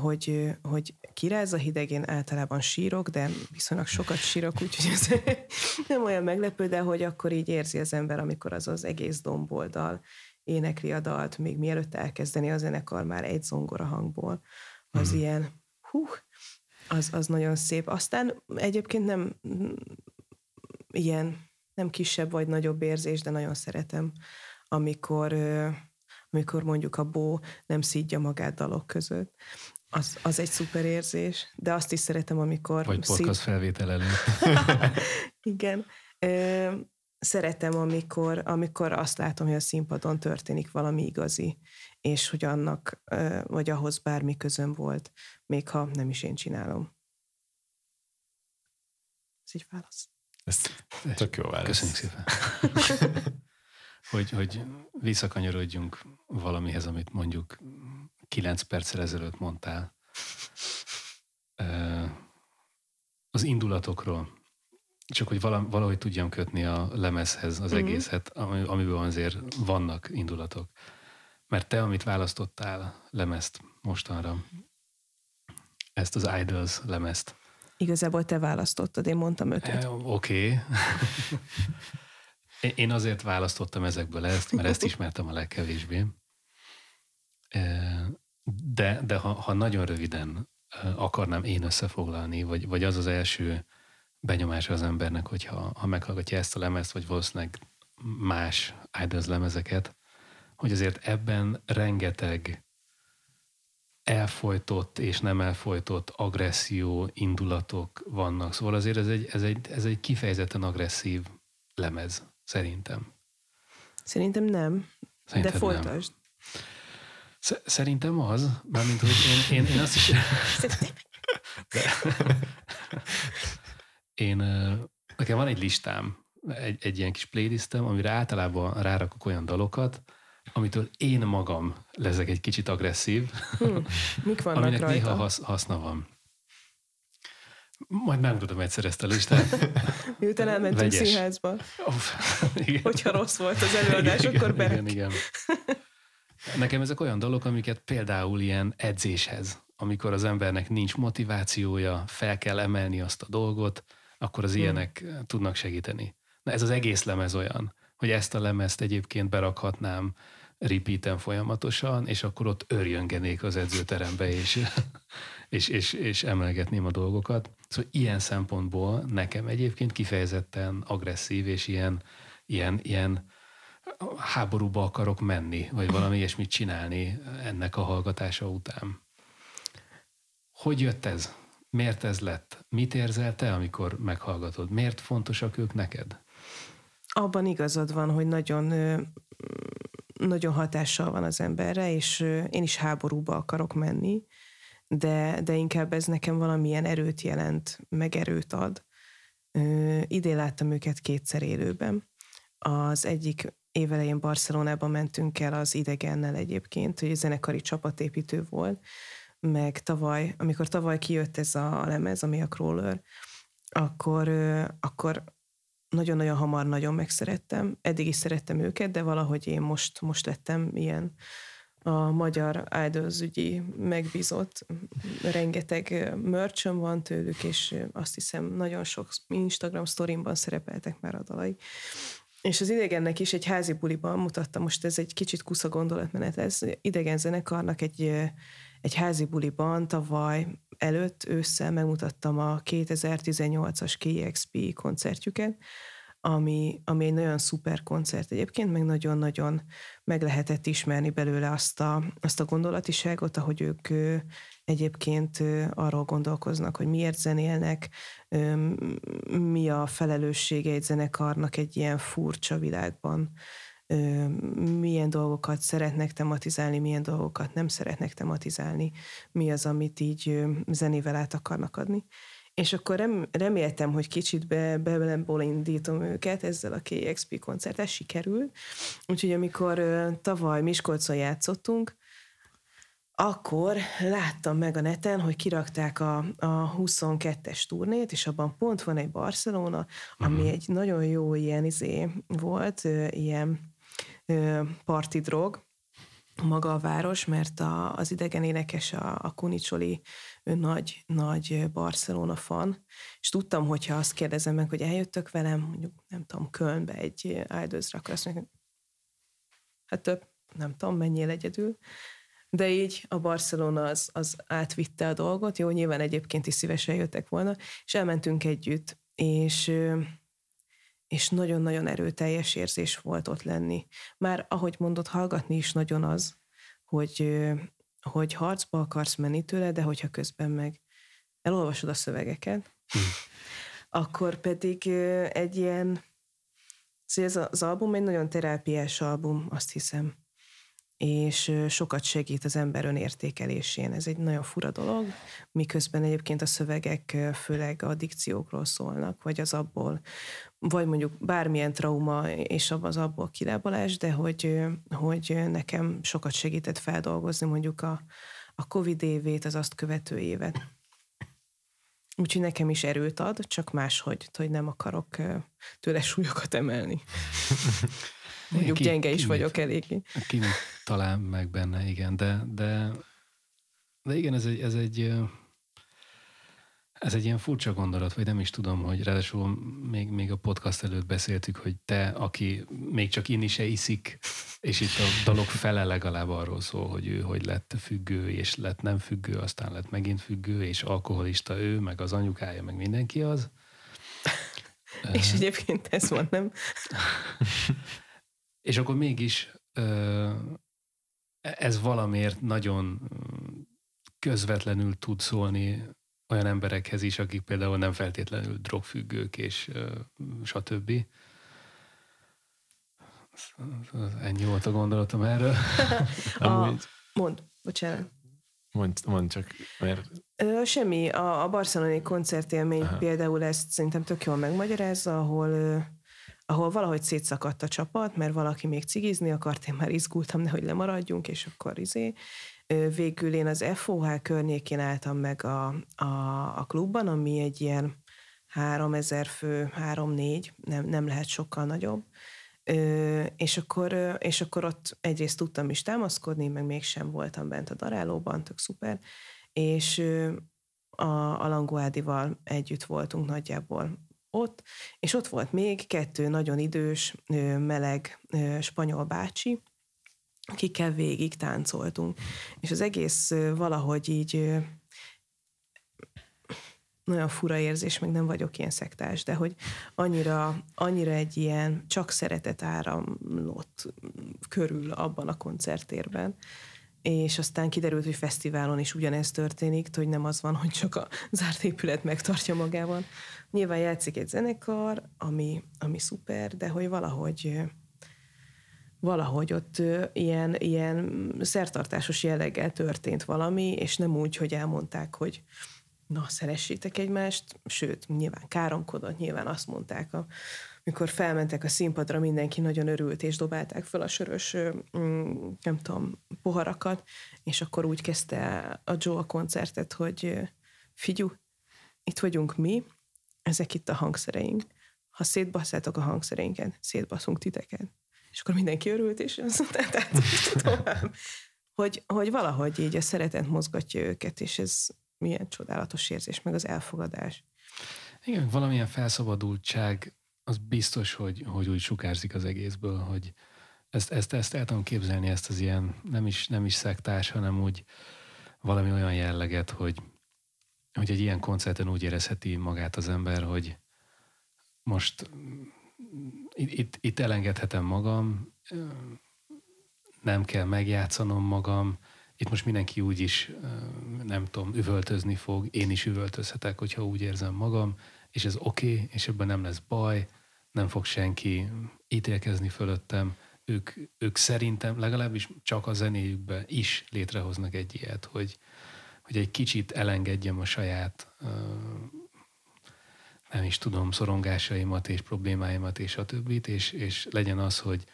hogy, hogy kiráz a hideg, én általában sírok, de viszonylag sokat sírok, úgyhogy ez nem olyan meglepő, de hogy akkor így érzi az ember, amikor az az egész domboldal énekli a dalt, még mielőtt elkezdeni a zenekar már egy zongora hangból. Az hmm. ilyen, hú, az, az nagyon szép. Aztán egyébként nem ilyen, nem kisebb vagy nagyobb érzés, de nagyon szeretem, amikor, amikor mondjuk a bó nem szídja magát dalok között. Az, az egy szuper érzés, de azt is szeretem, amikor... Vagy podcast szív... felvétel előtt. Igen szeretem, amikor, amikor azt látom, hogy a színpadon történik valami igazi, és hogy annak, vagy ahhoz bármi közöm volt, még ha nem is én csinálom. Ez így válasz. Ez tök jó válasz. Köszönjük szépen. hogy, hogy visszakanyarodjunk valamihez, amit mondjuk kilenc perccel ezelőtt mondtál. Az indulatokról csak hogy valahogy tudjam kötni a lemezhez az mm-hmm. egészet, amiből azért vannak indulatok. Mert te, amit választottál lemezt mostanra, ezt az Idols lemezt. Igazából te választottad, én mondtam ötöt. E, Oké. Okay. én azért választottam ezekből ezt, mert ezt ismertem a legkevésbé. De, de ha, ha nagyon röviden akarnám én összefoglalni, vagy, vagy az az első benyomása az embernek, hogyha ha meghallgatja ezt a lemezt, vagy valószínűleg más Idols lemezeket, hogy azért ebben rengeteg elfolytott és nem elfolytott agresszió, indulatok vannak. Szóval azért ez egy, ez egy, ez egy kifejezetten agresszív lemez, szerintem. Szerintem nem, Szerinted de folytasd. Nem. Szerintem az, mármint, hogy én, én, én azt is... De, én, nekem van egy listám, egy, egy ilyen kis playlistem, amire általában rárakok olyan dalokat, amitől én magam lezek egy kicsit agresszív, hmm. Mik vannak aminek rajta? néha hasz, haszna van. Majd megmutatom egyszer ezt a listát. Miután elmentünk Vegyes. színházba. igen. Hogyha rossz volt az előadás, igen, akkor be. Igen, igen. Nekem ezek olyan dolgok, amiket például ilyen edzéshez, amikor az embernek nincs motivációja, fel kell emelni azt a dolgot, akkor az hmm. ilyenek tudnak segíteni. Na ez az egész lemez olyan, hogy ezt a lemezt egyébként berakhatnám repeaten folyamatosan, és akkor ott örjöngenék az edzőterembe, és, és, és, és emelgetném a dolgokat. Szóval ilyen szempontból nekem egyébként kifejezetten agresszív, és ilyen, ilyen, ilyen háborúba akarok menni, vagy valami ilyesmit csinálni ennek a hallgatása után. Hogy jött ez? Miért ez lett? Mit érzel te, amikor meghallgatod? Miért fontosak ők neked? Abban igazad van, hogy nagyon nagyon hatással van az emberre, és én is háborúba akarok menni, de, de inkább ez nekem valamilyen erőt jelent, meg erőt ad. Idén láttam őket kétszer élőben. Az egyik évelején Barcelonában mentünk el az idegennel egyébként, hogy zenekari csapatépítő volt, meg tavaly, amikor tavaly kijött ez a lemez, ami a Crawler, akkor, akkor nagyon-nagyon hamar nagyon megszerettem. Eddig is szerettem őket, de valahogy én most, most lettem ilyen a magyar Idols ügyi megbízott. Rengeteg merchön van tőlük, és azt hiszem nagyon sok Instagram sztorimban szerepeltek már a dalai. És az idegennek is egy házi buliban mutatta, most ez egy kicsit kusza gondolatmenet, ez idegen zenekarnak egy, egy házi buliban tavaly előtt ősszel megmutattam a 2018-as KXP koncertjüket, ami, ami egy nagyon szuper koncert egyébként, meg nagyon-nagyon meg lehetett ismerni belőle azt a, azt a gondolatiságot, ahogy ők egyébként arról gondolkoznak, hogy miért zenélnek, mi a felelőssége egy zenekarnak egy ilyen furcsa világban, milyen dolgokat szeretnek tematizálni, milyen dolgokat nem szeretnek tematizálni, mi az, amit így zenével át akarnak adni. És akkor rem, reméltem, hogy kicsit be, be indítom őket ezzel a KXP koncerttel, sikerül. Úgyhogy amikor tavaly Miskolcon játszottunk, akkor láttam meg a neten, hogy kirakták a, a 22-es turnét, és abban pont van egy Barcelona, ami uh-huh. egy nagyon jó ilyen izé volt, ilyen parti drog, maga a város, mert a, az idegen énekes, a, a Kunicsoli, nagy, nagy Barcelona fan, és tudtam, hogyha azt kérdezem meg, hogy eljöttök velem, mondjuk nem tudom, Kölnbe egy áldozra, akkor azt mondjuk, hát több, nem tudom, menjél egyedül. De így a Barcelona az, az átvitte a dolgot, jó, nyilván egyébként is szívesen jöttek volna, és elmentünk együtt, és és nagyon-nagyon erőteljes érzés volt ott lenni. Már ahogy mondott, hallgatni is nagyon az, hogy, hogy harcba akarsz menni tőle, de hogyha közben meg elolvasod a szövegeket, hm. akkor pedig egy ilyen, szóval ez az album egy nagyon terápiás album, azt hiszem és sokat segít az ember önértékelésén. Ez egy nagyon fura dolog, miközben egyébként a szövegek főleg addikciókról szólnak, vagy az abból, vagy mondjuk bármilyen trauma és az abból kilábalás, de hogy, hogy nekem sokat segített feldolgozni mondjuk a, a Covid évét, az azt követő évet. Úgyhogy nekem is erőt ad, csak máshogy, hogy nem akarok tőle súlyokat emelni. Mondjuk ki, gyenge is ki vagyok eléggé. Ki talán meg benne, igen, de, de, de igen, ez egy, ez egy ez egy ilyen furcsa gondolat, vagy nem is tudom, hogy ráadásul még, még a podcast előtt beszéltük, hogy te, aki még csak inni se iszik, és itt a dolog fele legalább arról szól, hogy ő hogy lett függő, és lett nem függő, aztán lett megint függő, és alkoholista ő, meg az anyukája, meg mindenki az. és egyébként ez van, nem? És akkor mégis ez valamiért nagyon közvetlenül tud szólni olyan emberekhez is, akik például nem feltétlenül drogfüggők és stb. Ennyi volt a gondolatom erről. a, mond, bocsánat. Mond, mond csak, mert... Ö, semmi. A, a barcelonai koncertélmény Aha. például ezt szerintem tök jól megmagyarázza, ahol ahol valahogy szétszakadt a csapat, mert valaki még cigizni akart, én már izgultam, nehogy lemaradjunk, és akkor izé. Végül én az FOH környékén álltam meg a, a, a klubban, ami egy ilyen 3000 fő, 3-4, nem, nem lehet sokkal nagyobb. Ö, és, akkor, és akkor ott egyrészt tudtam is támaszkodni, meg mégsem voltam bent a darálóban, tök szuper, és a, a Languádival együtt voltunk nagyjából ott, és ott volt még kettő nagyon idős, meleg spanyol bácsi, akikkel végig táncoltunk. És az egész valahogy így nagyon fura érzés, meg nem vagyok ilyen szektás, de hogy annyira, annyira egy ilyen csak szeretet áramlott körül abban a koncertérben, és aztán kiderült, hogy fesztiválon is ugyanez történik, hogy nem az van, hogy csak a zárt épület megtartja magában. Nyilván játszik egy zenekar, ami, ami szuper, de hogy valahogy valahogy ott ilyen, ilyen szertartásos jelleggel történt valami, és nem úgy, hogy elmondták, hogy na, szeressétek egymást, sőt, nyilván káromkodott, nyilván azt mondták, a, mikor felmentek a színpadra, mindenki nagyon örült, és dobálták fel a sörös, mm, nem tudom, poharakat, és akkor úgy kezdte a Joe a koncertet, hogy figyú, itt vagyunk mi, ezek itt a hangszereink. Ha szétbasszátok a hangszereinket, szétbaszunk titeket. És akkor mindenki örült, és aztán tehát tovább. Hogy, hogy valahogy így a szeretet mozgatja őket, és ez milyen csodálatos érzés, meg az elfogadás. Igen, valamilyen felszabadultság, az biztos, hogy, hogy úgy sukárzik az egészből, hogy ezt, ezt, ezt el tudom képzelni, ezt az ilyen nem is, nem is szektás, hanem úgy valami olyan jelleget, hogy, hogy egy ilyen koncerten úgy érezheti magát az ember, hogy most itt, itt elengedhetem magam, nem kell megjátszanom magam, itt most mindenki úgy is, nem tudom, üvöltözni fog, én is üvöltözhetek, hogyha úgy érzem magam, és ez oké, okay, és ebben nem lesz baj, nem fog senki ítélkezni fölöttem. Ők, ők szerintem legalábbis csak a zenéjükben is létrehoznak egy ilyet, hogy, hogy egy kicsit elengedjem a saját nem is tudom, szorongásaimat és problémáimat és a többit, és, és legyen az, hogy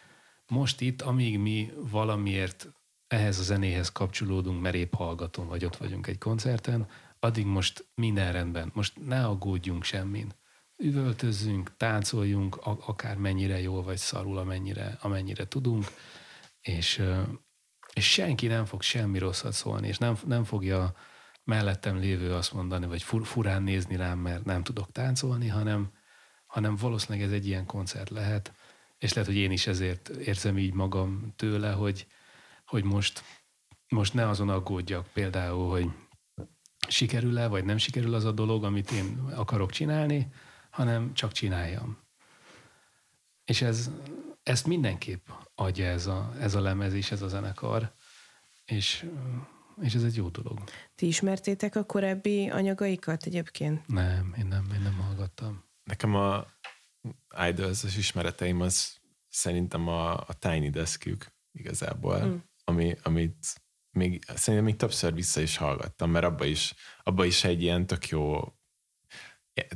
most itt, amíg mi valamiért ehhez a zenéhez kapcsolódunk, mert épp hallgatom, vagy ott vagyunk egy koncerten, addig most minden rendben. Most ne aggódjunk semmin. Üvöltözzünk, táncoljunk, akár mennyire jól vagy szarul, amennyire, amennyire tudunk, és, és senki nem fog semmi rosszat szólni, és nem, nem fogja mellettem lévő azt mondani, vagy fur, furán nézni rám, mert nem tudok táncolni, hanem, hanem valószínűleg ez egy ilyen koncert lehet, és lehet, hogy én is ezért érzem így magam tőle, hogy, hogy most, most ne azon aggódjak például, hogy sikerül-e, vagy nem sikerül az a dolog, amit én akarok csinálni, hanem csak csináljam. És ez, ezt mindenképp adja ez a, ez a lemez és ez a zenekar, és és ez egy jó dolog. Ti ismertétek a korábbi anyagaikat egyébként? Nem, én nem, én nem hallgattam. Nekem a idols ismereteim az szerintem a, a Tiny Deskük igazából, mm. ami, amit még, szerintem még többször vissza is hallgattam, mert abba is, abba is egy ilyen tök jó,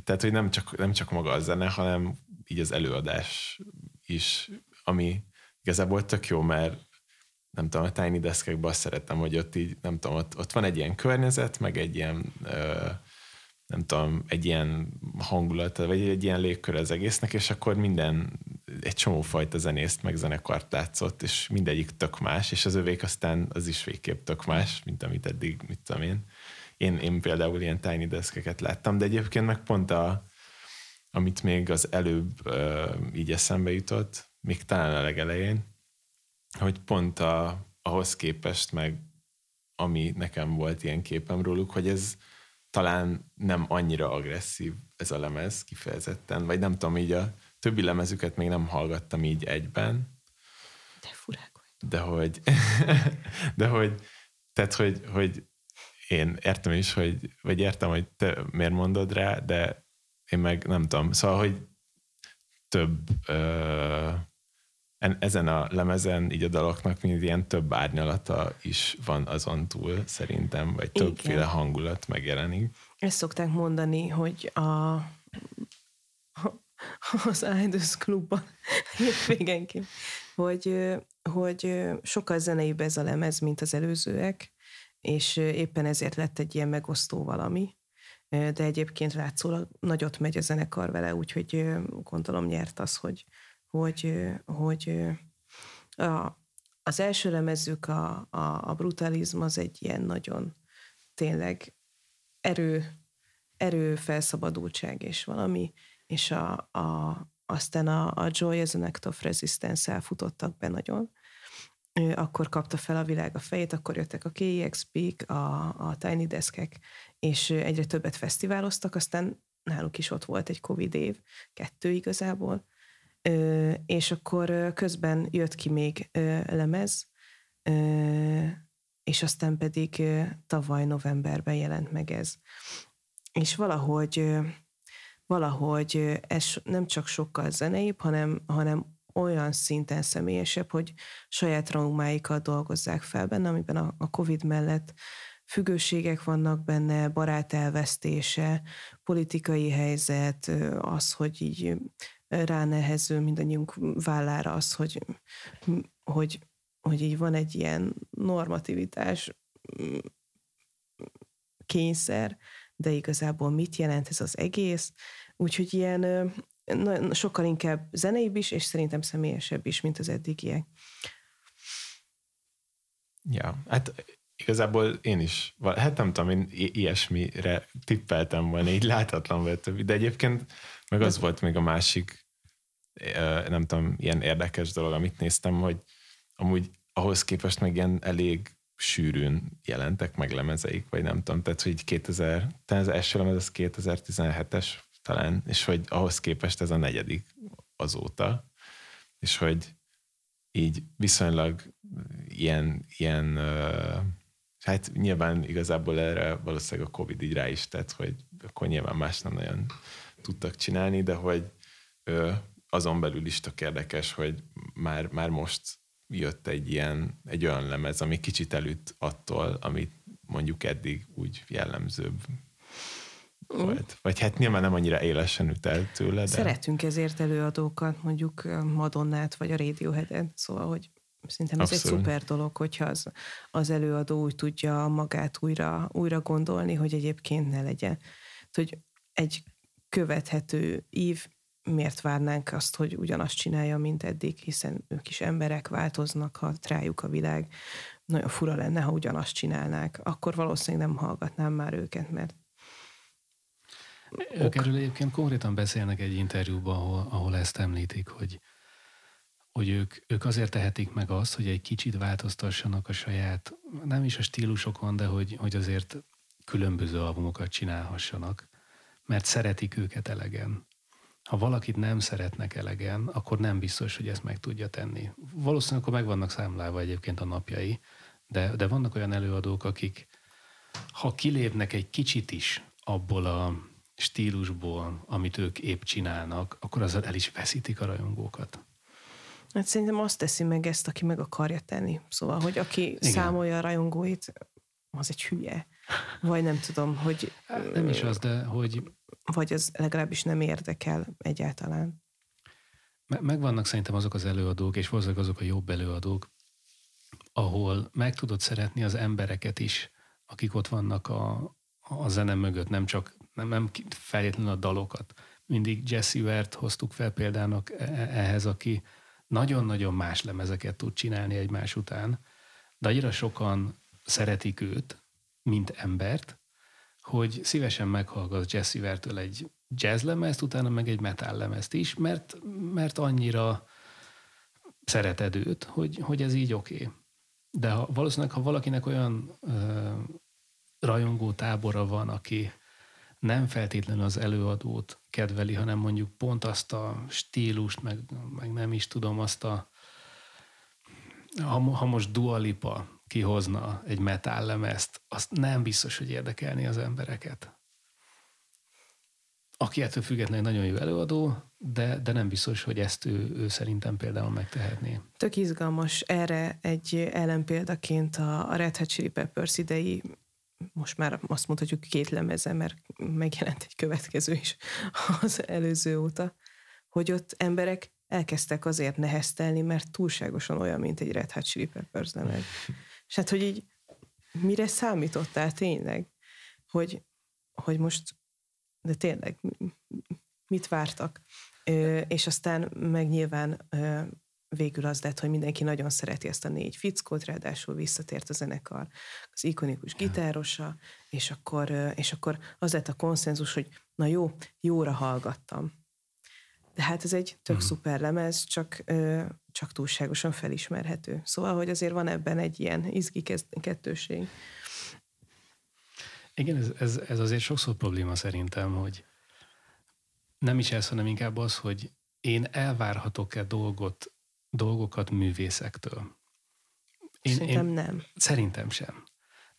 tehát, hogy nem csak, nem csak maga a zene, hanem így az előadás is, ami igazából tök jó, mert nem tudom, a Tiny Deskekben azt szeretem, hogy ott így, nem tudom, ott, ott van egy ilyen környezet, meg egy ilyen, ö, nem tudom, egy ilyen hangulat, vagy egy ilyen légkör az egésznek, és akkor minden, egy csomó fajta zenészt, meg zenekart látszott, és mindegyik tök más, és az övék aztán az is végképp tök más, mint amit eddig, mit tudom én. Én, én például ilyen Tiny Deskeket láttam, de egyébként meg pont a, amit még az előbb ö, így eszembe jutott, még talán a legelején, hogy pont a, ahhoz képest meg ami nekem volt ilyen képem róluk, hogy ez talán nem annyira agresszív ez a lemez kifejezetten, vagy nem tudom, így a többi lemezüket még nem hallgattam így egyben. De furák De hogy, de hogy, tehát, hogy, hogy én értem is, hogy, vagy értem, hogy te miért mondod rá, de én meg nem tudom. Szóval, hogy több ö, ezen a lemezen így a daloknak mind ilyen több árnyalata is van azon túl szerintem, vagy többféle hangulat megjelenik. Ezt szokták mondani, hogy a, az Idols klubban. Végenként, hogy, hogy sokkal zeneibb ez a lemez, mint az előzőek, és éppen ezért lett egy ilyen megosztó valami, de egyébként látszólag nagyot megy a zenekar vele, úgyhogy gondolom nyert az, hogy, hogy, hogy a, az első lemezük, a, a, a brutalizm az egy ilyen nagyon tényleg erő, erő felszabadultság és valami, és a, a, aztán a, a Joy as an Act of Resistance elfutottak be nagyon. Akkor kapta fel a világ a fejét, akkor jöttek a KEXP-k, a, a Tiny Deskek, és egyre többet fesztiváloztak, aztán náluk is ott volt egy Covid év, kettő igazából, és akkor közben jött ki még lemez, és aztán pedig tavaly novemberben jelent meg ez. És valahogy, valahogy ez nem csak sokkal zeneibb, hanem, hanem olyan szinten személyesebb, hogy saját traumáikat dolgozzák fel benne, amiben a, a Covid mellett függőségek vannak benne, barát elvesztése, politikai helyzet, az, hogy így ránehező mindannyiunk vállára az, hogy, hogy, hogy így van egy ilyen normativitás kényszer, de igazából mit jelent ez az egész. Úgyhogy ilyen sokkal inkább zeneibb is, és szerintem személyesebb is, mint az eddigiek. Ja, hát igazából én is, hát nem tudom, én ilyesmire tippeltem volna, így láthatlan volt többi, de egyébként meg az volt még a másik, nem tudom, ilyen érdekes dolog, amit néztem, hogy amúgy ahhoz képest meg ilyen elég sűrűn jelentek meg lemezeik, vagy nem tudom, tehát hogy 2000, talán az első lemez az 2017-es talán, és hogy ahhoz képest ez a negyedik azóta, és hogy így viszonylag ilyen, ilyen hát nyilván igazából erre valószínűleg a Covid így rá is tett, hogy akkor nyilván más nem nagyon tudtak csinálni, de hogy azon belül is tök érdekes, hogy már, már most jött egy ilyen, egy olyan lemez, ami kicsit előtt attól, amit mondjuk eddig úgy jellemzőbb volt. Vagy hát nyilván nem annyira élesen ütelt tőle, de... Szeretünk ezért előadókat, mondjuk Madonnát, vagy a Radiohead-et, szóval, hogy Szerintem ez Abszolút. egy szuper dolog, hogyha az, az előadó úgy tudja magát újra, újra gondolni, hogy egyébként ne legyen. Hogy egy követhető ív, miért várnánk azt, hogy ugyanazt csinálja, mint eddig, hiszen ők is emberek, változnak, ha rájuk a világ. Nagyon fura lenne, ha ugyanazt csinálnák. Akkor valószínűleg nem hallgatnám már őket, mert ők erről egyébként konkrétan beszélnek egy interjúban, ahol, ahol ezt említik, hogy hogy ők, ők azért tehetik meg azt, hogy egy kicsit változtassanak a saját, nem is a stílusokon, de hogy, hogy azért különböző albumokat csinálhassanak, mert szeretik őket elegen. Ha valakit nem szeretnek elegen, akkor nem biztos, hogy ezt meg tudja tenni. Valószínűleg akkor meg vannak számlálva egyébként a napjai, de, de vannak olyan előadók, akik ha kilépnek egy kicsit is abból a stílusból, amit ők épp csinálnak, akkor azzal el is veszítik a rajongókat. Hát szerintem azt teszi meg ezt, aki meg akarja tenni. Szóval, hogy aki Igen. számolja a rajongóit, az egy hülye. Vagy nem tudom, hogy... Hát nem is az, de hogy... Vagy az legalábbis nem érdekel egyáltalán. Megvannak szerintem azok az előadók, és valószínűleg azok a jobb előadók, ahol meg tudod szeretni az embereket is, akik ott vannak a, a zene mögött, nem csak, nem, nem feltétlenül a dalokat. Mindig Jesse Wert hoztuk fel példának e, e, ehhez, aki nagyon-nagyon más lemezeket tud csinálni egymás után, de annyira sokan szeretik őt, mint embert, hogy szívesen meghallgat Jesse Vertől egy jazz lemezt, utána meg egy metal lemezt is, mert, mert annyira szereted őt, hogy, hogy ez így oké. Okay. De ha, valószínűleg, ha valakinek olyan ö, rajongó tábora van, aki nem feltétlenül az előadót kedveli, hanem mondjuk pont azt a stílust, meg, meg nem is tudom, azt a ha, ha most Dualipa kihozna egy metal lemezt, azt nem biztos, hogy érdekelni az embereket. Aki ettől függetlenül nagyon jó előadó, de, de nem biztos, hogy ezt ő, ő szerintem például megtehetné. Tök izgalmas erre egy ellenpéldaként a, a Red Hot Chili Peppers idei most már azt mondhatjuk két lemeze, mert megjelent egy következő is az előző óta, hogy ott emberek elkezdtek azért neheztelni, mert túlságosan olyan, mint egy Red Hot Chili Peppers lemez. És hát, hogy így mire számítottál tényleg? Hogy, hogy most, de tényleg, mit vártak? Ö, és aztán meg nyilván ö, végül az lett, hogy mindenki nagyon szereti ezt a négy fickót, ráadásul visszatért a zenekar, az ikonikus gitárosa, és akkor, és akkor az lett a konszenzus, hogy na jó, jóra hallgattam. De hát ez egy tök uh-huh. szuper lemez, csak, csak túlságosan felismerhető. Szóval, hogy azért van ebben egy ilyen izgi kettőség. Igen, ez, ez, ez azért sokszor probléma szerintem, hogy nem is ez, hanem inkább az, hogy én elvárhatok-e dolgot dolgokat művészektől. Én, szerintem én, nem. Szerintem sem.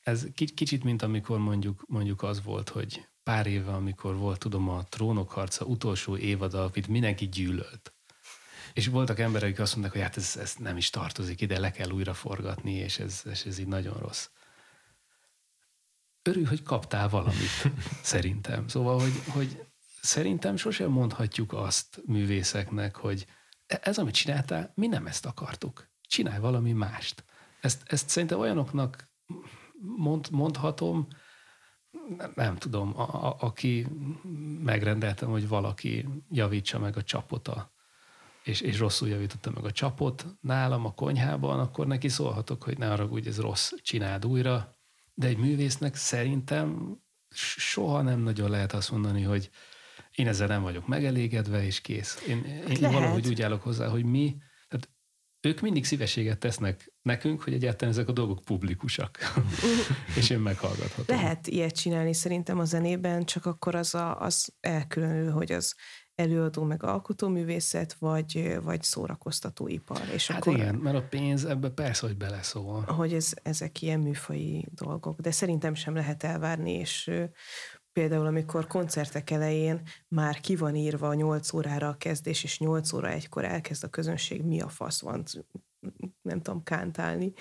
Ez kicsit, mint amikor mondjuk, mondjuk az volt, hogy pár éve, amikor volt, tudom, a Trónok harca utolsó évada, amit mindenki gyűlölt. És voltak emberek, akik azt mondták, hogy hát ez, ez nem is tartozik ide, le kell újra forgatni, és ez, és ez így nagyon rossz. Örül, hogy kaptál valamit, szerintem. Szóval, hogy, hogy szerintem sosem mondhatjuk azt művészeknek, hogy ez, amit csináltál, mi nem ezt akartuk. Csinálj valami mást. Ezt, ezt szerintem olyanoknak mond, mondhatom, nem, nem tudom, a, a, aki megrendeltem, hogy valaki javítsa meg a csapot a, és, és rosszul javította meg a csapot nálam a konyhában, akkor neki szólhatok, hogy ne arra, hogy ez rossz, csináld újra. De egy művésznek szerintem soha nem nagyon lehet azt mondani, hogy én ezzel nem vagyok megelégedve, és kész. Én, én Lehet. valahogy úgy állok hozzá, hogy mi, ők mindig szívességet tesznek nekünk, hogy egyáltalán ezek a dolgok publikusak, és én meghallgathatom. Lehet ilyet csinálni szerintem a zenében, csak akkor az, a, az elkülönül, hogy az előadó meg alkotóművészet, vagy, vagy szórakoztatóipar. És hát akkor, igen, mert a pénz ebbe persze, hogy beleszól. Hogy ez, ezek ilyen műfai dolgok, de szerintem sem lehet elvárni, és Például, amikor koncertek elején már ki van írva 8 órára a kezdés, és 8 óra egykor elkezd a közönség, mi a fasz van, nem tudom, kántálni.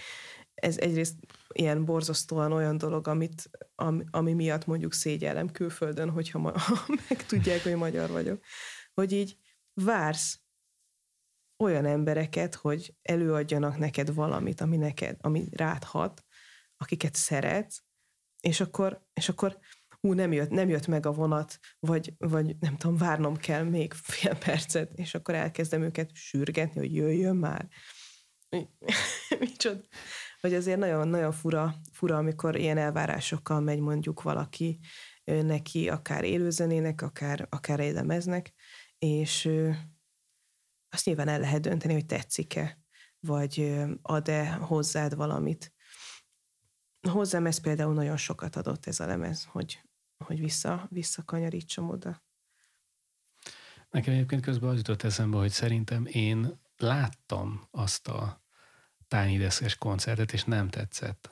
Ez egyrészt ilyen borzasztóan olyan dolog, amit, ami, ami miatt mondjuk szégyellem külföldön, hogyha ma, meg tudják, hogy magyar vagyok. Hogy így vársz olyan embereket, hogy előadjanak neked valamit, ami neked, ami rád hat, akiket szeretsz, és akkor, és akkor hú, nem jött, nem jött meg a vonat, vagy, vagy nem tudom, várnom kell még fél percet, és akkor elkezdem őket sürgetni, hogy jöjjön már. Micsoda. Hogy azért nagyon-nagyon fura, fura, amikor ilyen elvárásokkal megy mondjuk valaki neki, akár élőzenének, akár, akár egy lemeznek, és azt nyilván el lehet dönteni, hogy tetszik-e, vagy ad-e hozzád valamit. Hozzám ez például nagyon sokat adott ez a lemez, hogy, hogy vissza, visszakanyarítsam oda. Nekem egyébként közben az jutott eszembe, hogy szerintem én láttam azt a Tiny Deskes koncertet, és nem tetszett.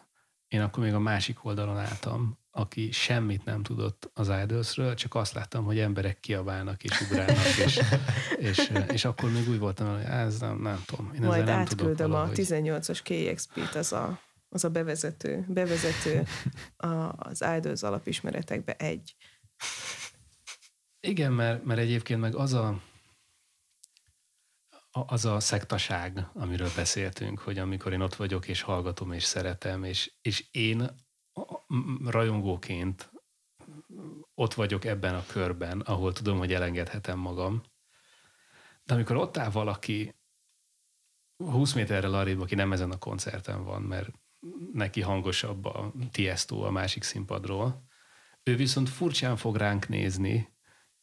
Én akkor még a másik oldalon álltam, aki semmit nem tudott az Idolsről, csak azt láttam, hogy emberek kiabálnak és ugrálnak, és, és, és akkor még úgy voltam, hogy ez nem, nem tudom. Én Majd nem átküldöm tudok a 18-as KXP-t, az a az a bevezető, bevezető az Idols alapismeretekbe egy. Igen, mert, mert egyébként meg az a, az a szektaság, amiről beszéltünk, hogy amikor én ott vagyok, és hallgatom, és szeretem, és, és én rajongóként ott vagyok ebben a körben, ahol tudom, hogy elengedhetem magam. De amikor ott áll valaki 20 méterrel arrébb, aki nem ezen a koncerten van, mert neki hangosabb a Tiesto a másik színpadról. Ő viszont furcsán fog ránk nézni,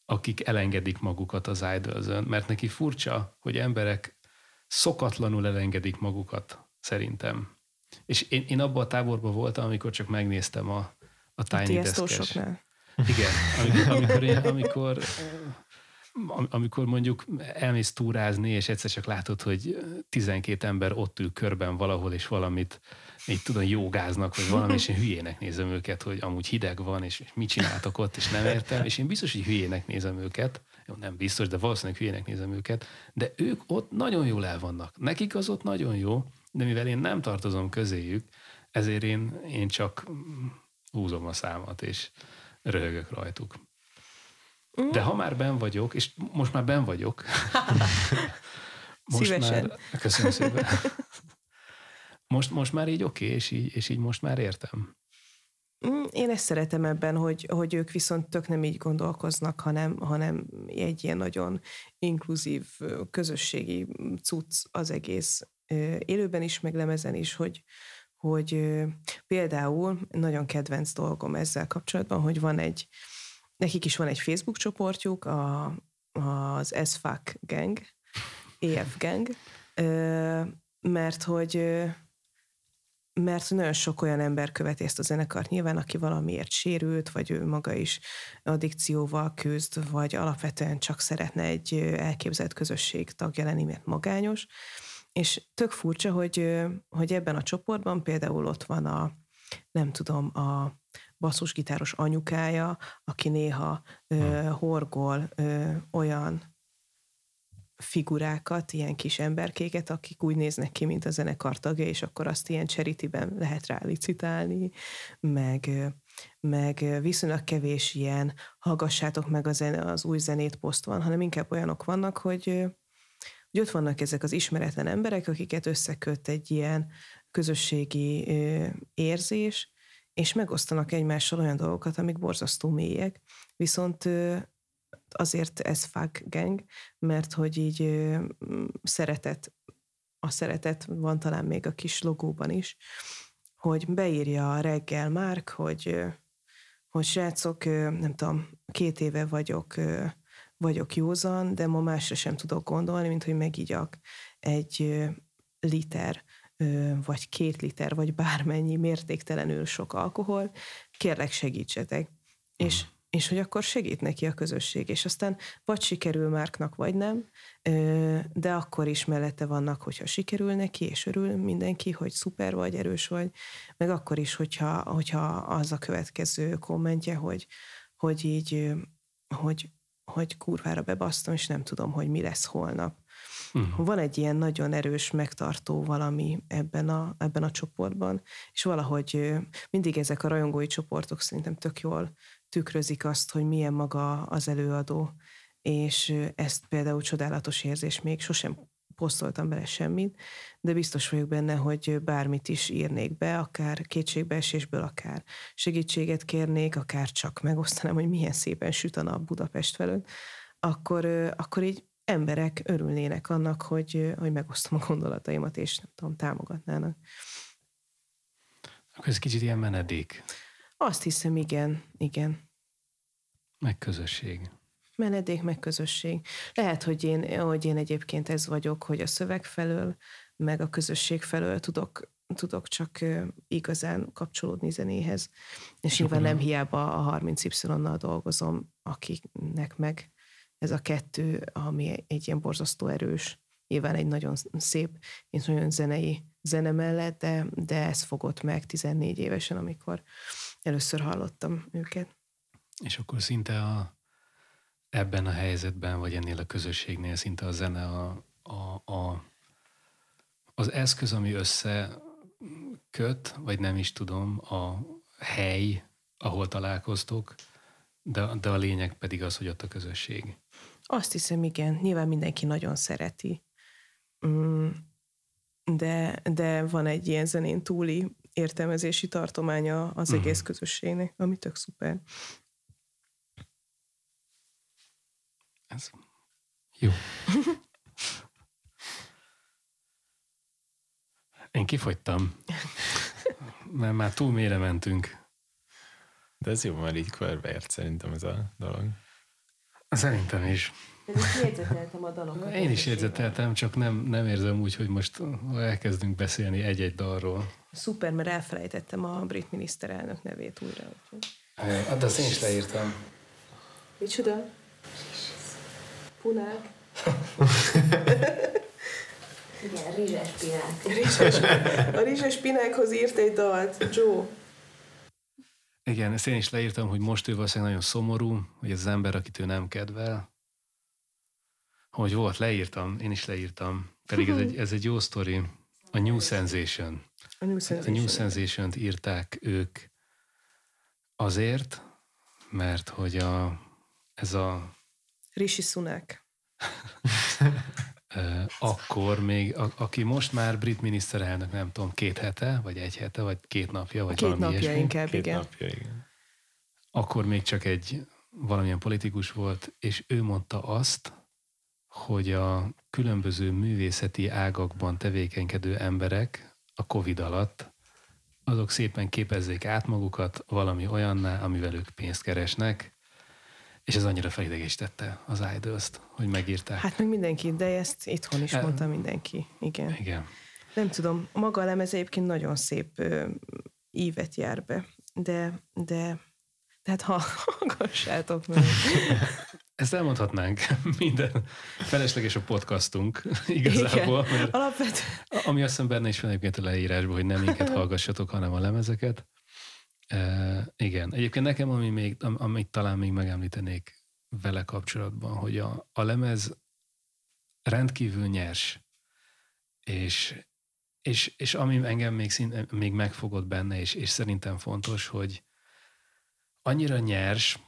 akik elengedik magukat az idols mert neki furcsa, hogy emberek szokatlanul elengedik magukat, szerintem. És én, én abban a táborban voltam, amikor csak megnéztem a, a Tiny a Deskes. Igen, amikor, amikor, amikor amikor mondjuk elmész túrázni, és egyszer csak látod, hogy 12 ember ott ül körben valahol, és valamit így tudom, jogáznak, vagy valami, és én hülyének nézem őket, hogy amúgy hideg van, és mit csináltak ott, és nem értem, és én biztos, hogy hülyének nézem őket, jó, nem biztos, de valószínűleg hülyének nézem őket, de ők ott nagyon jól el vannak. Nekik az ott nagyon jó, de mivel én nem tartozom közéjük, ezért én, én csak húzom a számat, és röhögök rajtuk. De ha már ben vagyok, és most már ben vagyok. most Szívesen. Már, köszönöm szépen. Most, most már így oké, okay, és, így, és így most már értem. Mm, én ezt szeretem ebben, hogy, hogy ők viszont tök nem így gondolkoznak, hanem, hanem egy ilyen nagyon inkluzív közösségi cucc az egész élőben is, meg lemezen is, hogy, hogy például nagyon kedvenc dolgom ezzel kapcsolatban, hogy van egy, nekik is van egy Facebook csoportjuk, a, az SFAC Gang, EF Gang, mert hogy mert nagyon sok olyan ember követi ezt a zenekart nyilván, aki valamiért sérült, vagy ő maga is addikcióval küzd, vagy alapvetően csak szeretne egy elképzelt közösség tagja lenni, mert magányos. És tök furcsa, hogy, hogy ebben a csoportban például ott van a, nem tudom, a basszusgitáros anyukája, aki néha ö, hm. horgol ö, olyan figurákat, ilyen kis emberkéket, akik úgy néznek ki, mint a zenekar tagja, és akkor azt ilyen charityben lehet rá meg, meg viszonylag kevés ilyen hallgassátok meg a zene, az új zenét poszt van, hanem inkább olyanok vannak, hogy, hogy ott vannak ezek az ismeretlen emberek, akiket összeköt egy ilyen közösségi érzés, és megosztanak egymással olyan dolgokat, amik borzasztó mélyek, viszont azért ez fuck gang, mert hogy így szeretet, a szeretet van talán még a kis logóban is, hogy beírja a reggel már, hogy, hogy srácok, nem tudom, két éve vagyok, vagyok józan, de ma másra sem tudok gondolni, mint hogy megigyak egy liter vagy két liter, vagy bármennyi mértéktelenül sok alkohol, kérlek segítsetek. Mm. És és hogy akkor segít neki a közösség, és aztán vagy sikerül Márknak, vagy nem, de akkor is mellette vannak, hogyha sikerül neki, és örül mindenki, hogy szuper vagy, erős vagy, meg akkor is, hogyha, hogyha az a következő kommentje, hogy, hogy így, hogy, hogy kurvára bebasztom, és nem tudom, hogy mi lesz holnap. Uh-huh. Van egy ilyen nagyon erős, megtartó valami ebben a, ebben a csoportban, és valahogy mindig ezek a rajongói csoportok szerintem tök jól tükrözik azt, hogy milyen maga az előadó, és ezt például csodálatos érzés, még sosem posztoltam bele semmit, de biztos vagyok benne, hogy bármit is írnék be, akár kétségbeesésből, akár segítséget kérnék, akár csak megosztanám, hogy milyen szépen süt a nap Budapest felől, akkor, akkor így emberek örülnének annak, hogy, hogy megosztom a gondolataimat, és nem tudom, támogatnának. Akkor ez kicsit ilyen menedék. Azt hiszem, igen, igen. Meg közösség. Menedék, meg közösség. Lehet, hogy én, hogy én egyébként ez vagyok, hogy a szöveg felől, meg a közösség felől tudok, tudok csak igazán kapcsolódni zenéhez. És nyilván nem hiába a 30Y-nal dolgozom, akiknek meg ez a kettő, ami egy ilyen borzasztó erős, nyilván egy nagyon szép és nagyon zenei zene mellett, de, de ez fogott meg 14 évesen, amikor először hallottam őket. És akkor szinte a, ebben a helyzetben, vagy ennél a közösségnél szinte a zene a, a, a, az eszköz, ami összeköt, vagy nem is tudom, a hely, ahol találkoztok, de, de a lényeg pedig az, hogy ott a közösség. Azt hiszem, igen. Nyilván mindenki nagyon szereti. Mm, de, de van egy ilyen zenén túli értelmezési tartománya az uh-huh. egész közösségnek, ami tök szuper. Ez jó. Én kifogytam, mert már túl mélyre mentünk. De ez jó, mert így körbeért szerintem ez a dolog. Szerintem is. Jegyzeteltem a dalokat. Én is jegyzeteltem, csak nem, nem érzem úgy, hogy most elkezdünk beszélni egy-egy dalról. Szuper, mert elfelejtettem a brit miniszterelnök nevét újra. Hát, azt én is leírtam. Micsoda? Punák. Igen, rizses pinák. Rizses, a rizses pinákhoz írt egy dalt, Joe. Igen, ezt én is leírtam, hogy most ő valószínűleg nagyon szomorú, hogy ez az ember, akit ő nem kedvel. Hogy volt, leírtam, én is leírtam. Pedig ez egy, ez egy jó sztori. A New Sensation. A New Sensation. A New Sensation-t írták ők azért, mert hogy a, ez a... Rishi Sunak. akkor még, a, aki most már brit miniszterelnök, nem tudom, két hete, vagy egy hete, vagy két napja, vagy Két valami napja ilyesmi, inkább, Két igen. napja, igen. akkor még csak egy valamilyen politikus volt, és ő mondta azt, hogy a különböző művészeti ágakban tevékenykedő emberek a Covid alatt azok szépen képezzék át magukat valami olyanná, amivel ők pénzt keresnek, és ez annyira felidegesítette az idols hogy megírták. Hát meg mindenki, de ezt itthon is Hát- mondta mindenki. Igen. Igen. Nem tudom, maga a lemez egyébként nagyon szép ö, ívet jár be, de, de tehát ha hallgassátok meg. Ezt elmondhatnánk minden. Felesleges a podcastunk igazából, Igen. mert Alapvetően ami azt hiszem benne is van egyébként a leírásban, hogy nem minket hallgassatok, hanem a lemezeket. E, igen. Egyébként nekem, ami még, am- amit talán még megemlítenék vele kapcsolatban, hogy a, a lemez rendkívül nyers, és, és, és ami engem még, szín, még megfogott benne, és, és szerintem fontos, hogy annyira nyers,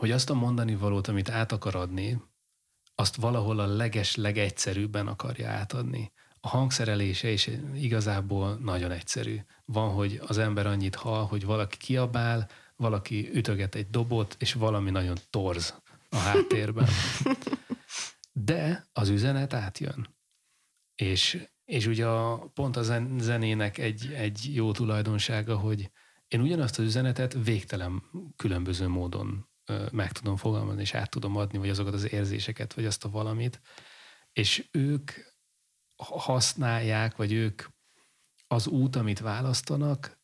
hogy azt a mondani valót, amit át akar adni, azt valahol a leges, legegyszerűbben akarja átadni. A hangszerelése is igazából nagyon egyszerű. Van, hogy az ember annyit hall, hogy valaki kiabál, valaki ütöget egy dobot, és valami nagyon torz a háttérben. De az üzenet átjön. És, és ugye a, pont a zen- zenének egy, egy jó tulajdonsága, hogy én ugyanazt az üzenetet végtelen különböző módon meg tudom fogalmazni, és át tudom adni, vagy azokat az érzéseket, vagy azt a valamit, és ők használják, vagy ők az út, amit választanak,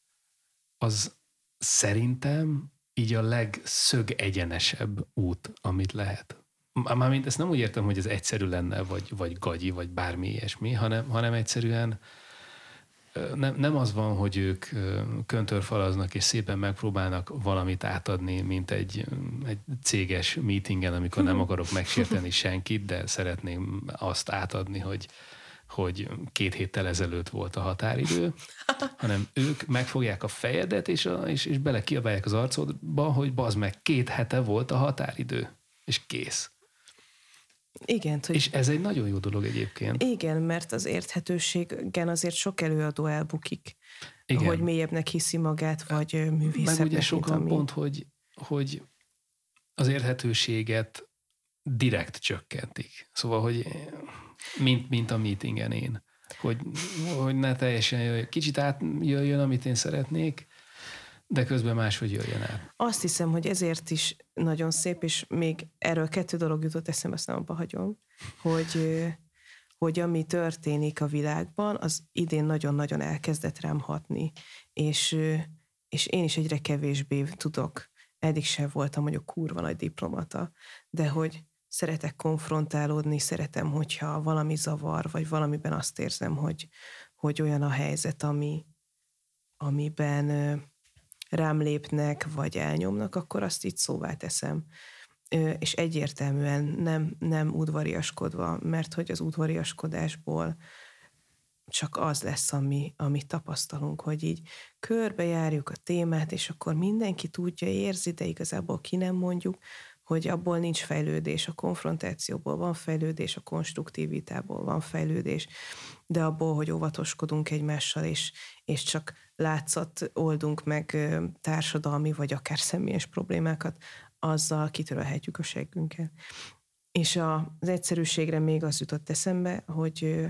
az szerintem így a legszög egyenesebb út, amit lehet. Mármint ezt nem úgy értem, hogy ez egyszerű lenne, vagy, vagy gagyi, vagy bármi ilyesmi, hanem, hanem egyszerűen nem, nem az van, hogy ők köntörfalaznak és szépen megpróbálnak valamit átadni, mint egy, egy céges meetingen, amikor nem akarok megsérteni senkit, de szeretném azt átadni, hogy, hogy két héttel ezelőtt volt a határidő, hanem ők megfogják a fejedet, és, a, és, és bele kiabálják az arcodba, hogy bazd meg, két hete volt a határidő, és kész. Igen, hogy És ez egy nagyon jó dolog egyébként. igen, mert az érthetőségen azért sok előadó elbukik, Igen. hogy mélyebbnek hiszi magát, vagy ö, Meg művészebbnek, ugye sokan ami. pont, hogy, hogy az érthetőséget direkt csökkentik. Szóval, hogy mint, mint a meetingen én. Hogy, hogy ne teljesen jöjjön. Kicsit átjöjjön, amit én szeretnék, de közben máshogy jöjjön át. Azt hiszem, hogy ezért is nagyon szép, és még erről kettő dolog jutott eszembe, azt nem abba hagyom, hogy, hogy ami történik a világban, az idén nagyon-nagyon elkezdett rám hatni, és, és én is egyre kevésbé tudok, eddig sem voltam mondjuk kurva nagy diplomata, de hogy szeretek konfrontálódni, szeretem, hogyha valami zavar, vagy valamiben azt érzem, hogy, hogy olyan a helyzet, ami, amiben rám lépnek, vagy elnyomnak, akkor azt így szóvá teszem. És egyértelműen nem, nem udvariaskodva, mert hogy az udvariaskodásból csak az lesz, ami, amit tapasztalunk, hogy így körbejárjuk a témát, és akkor mindenki tudja, érzi, de igazából ki nem mondjuk, hogy abból nincs fejlődés, a konfrontációból van fejlődés, a konstruktív vitából van fejlődés, de abból, hogy óvatoskodunk egymással, és, és csak látszat oldunk meg társadalmi, vagy akár személyes problémákat, azzal kitörölhetjük a seggünket. És a, az egyszerűségre még az jutott eszembe, hogy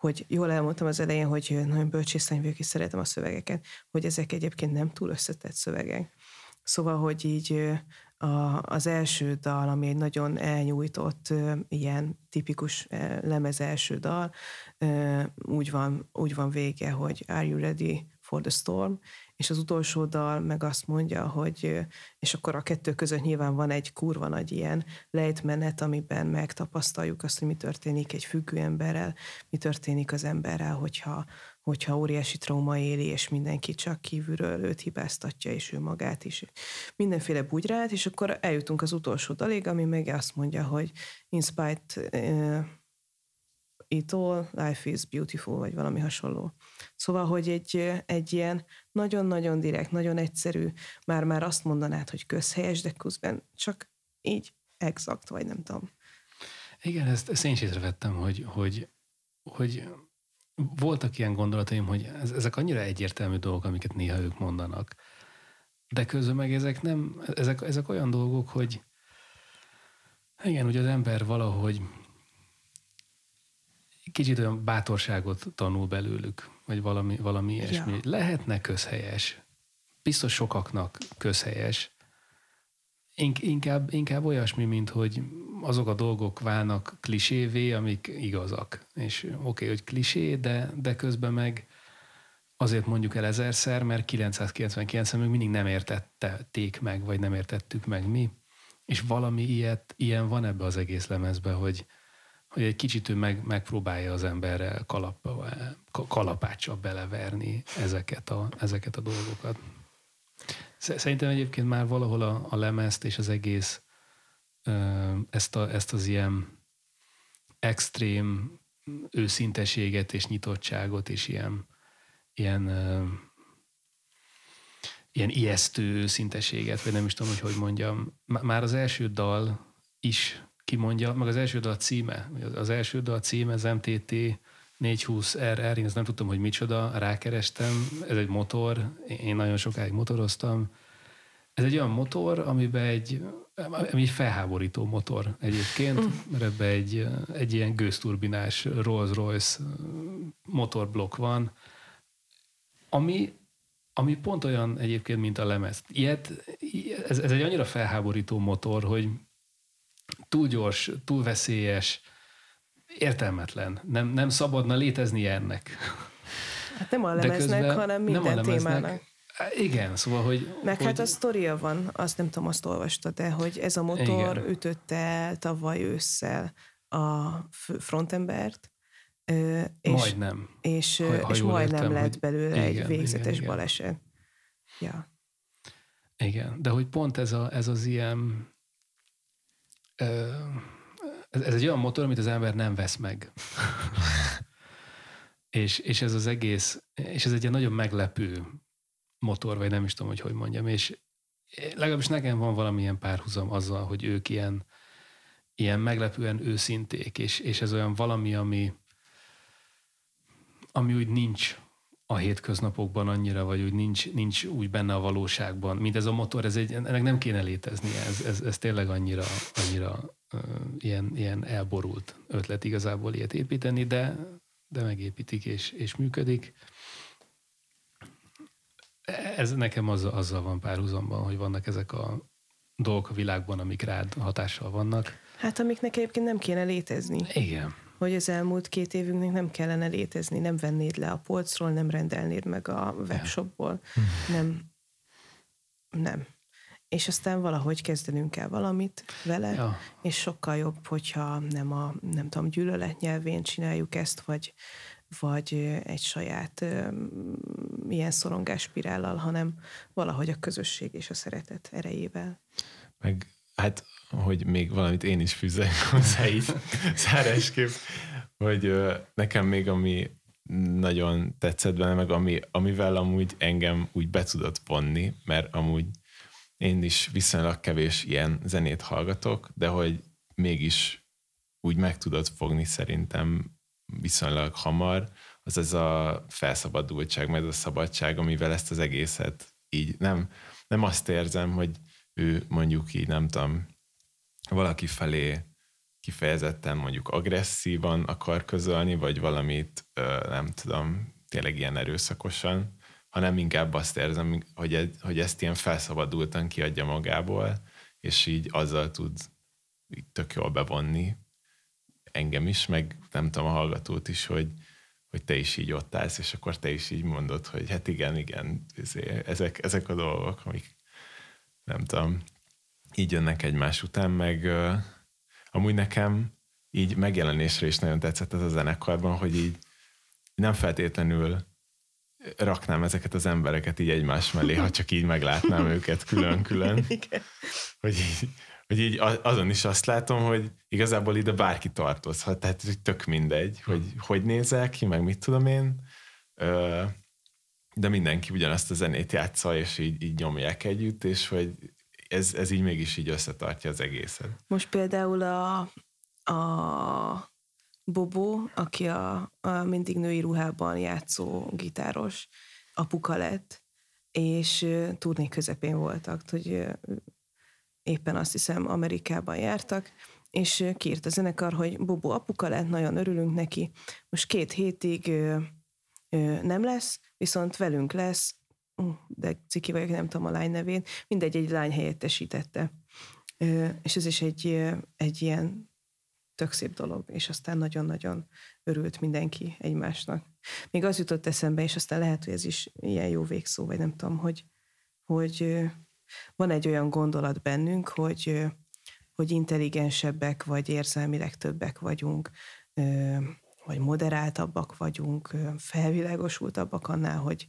hogy jól elmondtam az elején, hogy nagyon bölcsészlány vagyok, és szeretem a szövegeket, hogy ezek egyébként nem túl összetett szövegek. Szóval, hogy így a, az első dal, ami egy nagyon elnyújtott, ilyen tipikus lemez első dal, úgy van, úgy van vége, hogy Are you ready for the storm? És az utolsó dal meg azt mondja, hogy, és akkor a kettő között nyilván van egy kurva nagy ilyen lejtmenet, amiben megtapasztaljuk azt, hogy mi történik egy függő emberrel, mi történik az emberrel, hogyha, hogyha óriási trauma éli, és mindenki csak kívülről őt hibáztatja, és ő magát is. Mindenféle bugyrát, és akkor eljutunk az utolsó dalig, ami meg azt mondja, hogy in spite uh, it all, life is beautiful, vagy valami hasonló. Szóval, hogy egy, egy ilyen nagyon-nagyon direkt, nagyon egyszerű, már-már azt mondanád, hogy közhelyes, de közben csak így exakt, vagy nem tudom. Igen, ezt, ezt én is észrevettem, hogy, hogy, hogy voltak ilyen gondolataim, hogy ezek annyira egyértelmű dolgok, amiket néha ők mondanak. De közben meg ezek nem, ezek, ezek olyan dolgok, hogy igen, ugye az ember valahogy kicsit olyan bátorságot tanul belőlük, vagy valami, valami ilyesmi. Ja. Lehetne közhelyes. Biztos sokaknak közhelyes. Inkább, inkább olyasmi, mint hogy azok a dolgok válnak klisévé, amik igazak. És oké, okay, hogy klisé, de, de közben meg azért mondjuk el ezerszer, mert 999 még mindig nem értették meg, vagy nem értettük meg mi. És valami ilyet, ilyen van ebbe az egész lemezbe, hogy, hogy egy kicsit ő meg, megpróbálja az emberre kalap, kalapáccsal beleverni ezeket a, ezeket a dolgokat. Szerintem egyébként már valahol a, a lemezt és az egész ezt, a, ezt az ilyen extrém őszinteséget és nyitottságot és ilyen, ilyen, ilyen ijesztő őszinteséget, vagy nem is tudom, hogy hogy mondjam. Már az első dal is kimondja, meg az első dal címe, az első dal címe, az MTT 420RR, én ezt nem tudtam, hogy micsoda, rákerestem, ez egy motor, én nagyon sokáig motoroztam, ez egy olyan motor, amiben egy, ami egy felháborító motor egyébként, mm. mert ebben egy, egy ilyen gőzturbinás Rolls-Royce motorblokk van, ami, ami pont olyan egyébként, mint a lemez. Ilyet, ez, ez egy annyira felháborító motor, hogy túl gyors, túl veszélyes, értelmetlen. Nem, nem szabadna létezni ennek. Hát nem a lemeznek, hanem minden nem a lemeznek, témának. Igen, szóval, hogy... Meg hogy... hát a sztoria van, azt nem tudom, azt olvastad de hogy ez a motor Igen. ütötte el tavaly ősszel a frontembert, és, majdnem. És, ha, ha és majdnem értem, lett belőle igen, egy végzetes igen, baleset. Ja. Igen, de hogy pont ez, a, ez az ilyen ez, ez egy olyan motor, amit az ember nem vesz meg. és, és ez az egész, és ez egy ilyen nagyon meglepő motor, vagy nem is tudom, hogy hogy mondjam, és legalábbis nekem van valamilyen párhuzam azzal, hogy ők ilyen, ilyen meglepően őszinték, és, és ez olyan valami, ami, ami úgy nincs a hétköznapokban annyira, vagy úgy nincs, nincs úgy benne a valóságban, mint ez a motor, ez egy, ennek nem kéne létezni, ez, ez, ez tényleg annyira, annyira uh, ilyen, ilyen elborult ötlet igazából ilyet építeni, de, de megépítik és, és működik ez nekem az, azzal van párhuzamban, hogy vannak ezek a dolgok a világban, amik rád hatással vannak. Hát amiknek egyébként nem kéne létezni. Igen. Hogy az elmúlt két évünknek nem kellene létezni, nem vennéd le a polcról, nem rendelnéd meg a webshopból. Nem. Nem. És aztán valahogy kezdenünk kell valamit vele, ja. és sokkal jobb, hogyha nem a, nem tudom, gyűlölet nyelvén csináljuk ezt, vagy, vagy egy saját ilyen szorongáspirállal, hanem valahogy a közösség és a szeretet erejével. Meg hát, hogy még valamit én is fűzek hozzá így zárásképp, hogy nekem még ami nagyon tetszett benne, meg ami, amivel amúgy engem úgy be tudott vonni, mert amúgy én is viszonylag kevés ilyen zenét hallgatok, de hogy mégis úgy meg tudod fogni szerintem viszonylag hamar, az ez a felszabadultság, meg ez a szabadság, amivel ezt az egészet így nem, nem azt érzem, hogy ő mondjuk így nem tudom, valaki felé kifejezetten mondjuk agresszívan akar közölni, vagy valamit nem tudom, tényleg ilyen erőszakosan, hanem inkább azt érzem, hogy, hogy ezt ilyen felszabadultan kiadja magából, és így azzal tud így tök jól bevonni engem is, meg nem tudom, a hallgatót is, hogy, hogy te is így ott állsz, és akkor te is így mondod, hogy hát igen, igen, izé, ezek, ezek a dolgok, amik nem tudom, így jönnek egymás után, meg uh, amúgy nekem így megjelenésre is nagyon tetszett ez a zenekarban, hogy így nem feltétlenül raknám ezeket az embereket így egymás mellé, ha csak így meglátnám őket külön-külön. Hogy így, hogy így azon is azt látom, hogy igazából ide bárki tartozhat, tehát tök mindegy, hogy hogy nézel ki, meg mit tudom én, de mindenki ugyanazt a zenét játsza, és így, így nyomják együtt, és hogy ez, ez így mégis így összetartja az egészet. Most például a, a Bobo, aki a, a mindig női ruhában játszó gitáros, apuka lett, és turné közepén voltak, hogy éppen azt hiszem Amerikában jártak, és kiírt a zenekar, hogy Bobo apuka lett, nagyon örülünk neki, most két hétig nem lesz, viszont velünk lesz, de ciki vagyok, nem tudom a lány nevén, mindegy, egy lány helyettesítette. És ez is egy, egy ilyen tök szép dolog, és aztán nagyon-nagyon örült mindenki egymásnak. Még az jutott eszembe, és aztán lehet, hogy ez is ilyen jó végszó, vagy nem tudom, hogy, hogy van egy olyan gondolat bennünk, hogy, hogy intelligensebbek, vagy érzelmileg többek vagyunk, vagy moderáltabbak vagyunk, felvilágosultabbak annál, hogy,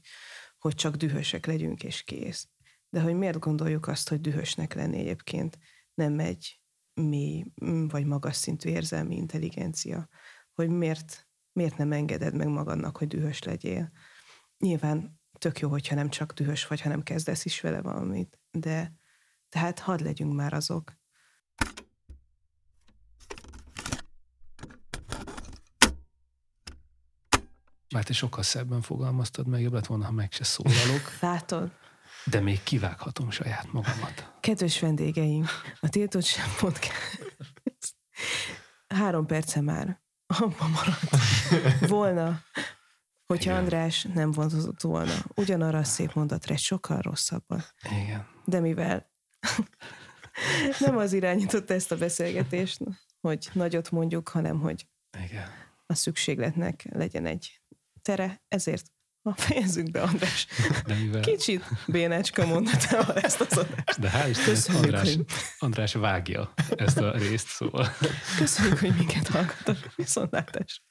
hogy csak dühösek legyünk, és kész. De hogy miért gondoljuk azt, hogy dühösnek lenni egyébként nem egy mély vagy magas szintű érzelmi intelligencia, hogy miért, miért nem engeded meg magadnak, hogy dühös legyél. Nyilván tök jó, hogyha nem csak dühös vagy, hanem kezdesz is vele valamit, de tehát hadd legyünk már azok. Már te sokkal szebben fogalmaztad meg, jobb lett volna, ha meg se szólalok. Látod? De még kivághatom saját magamat. Kedves vendégeim, a Tiltott Sem Podcast három perce már abban maradt volna, hogyha Igen. András nem vonzott volna ugyanarra a szép mondatra egy sokkal rosszabban. Igen. De mivel nem az irányított ezt a beszélgetést, hogy nagyot mondjuk, hanem hogy Igen. a szükségletnek legyen egy tere, ezért Ha fejezzük be, András. De mivel... Kicsit bénácska mondatával ezt az adást. De hál' Istennek András, hogy... András vágja ezt a részt, szóval. Köszönjük, hogy minket hallgatott. Viszontlátás.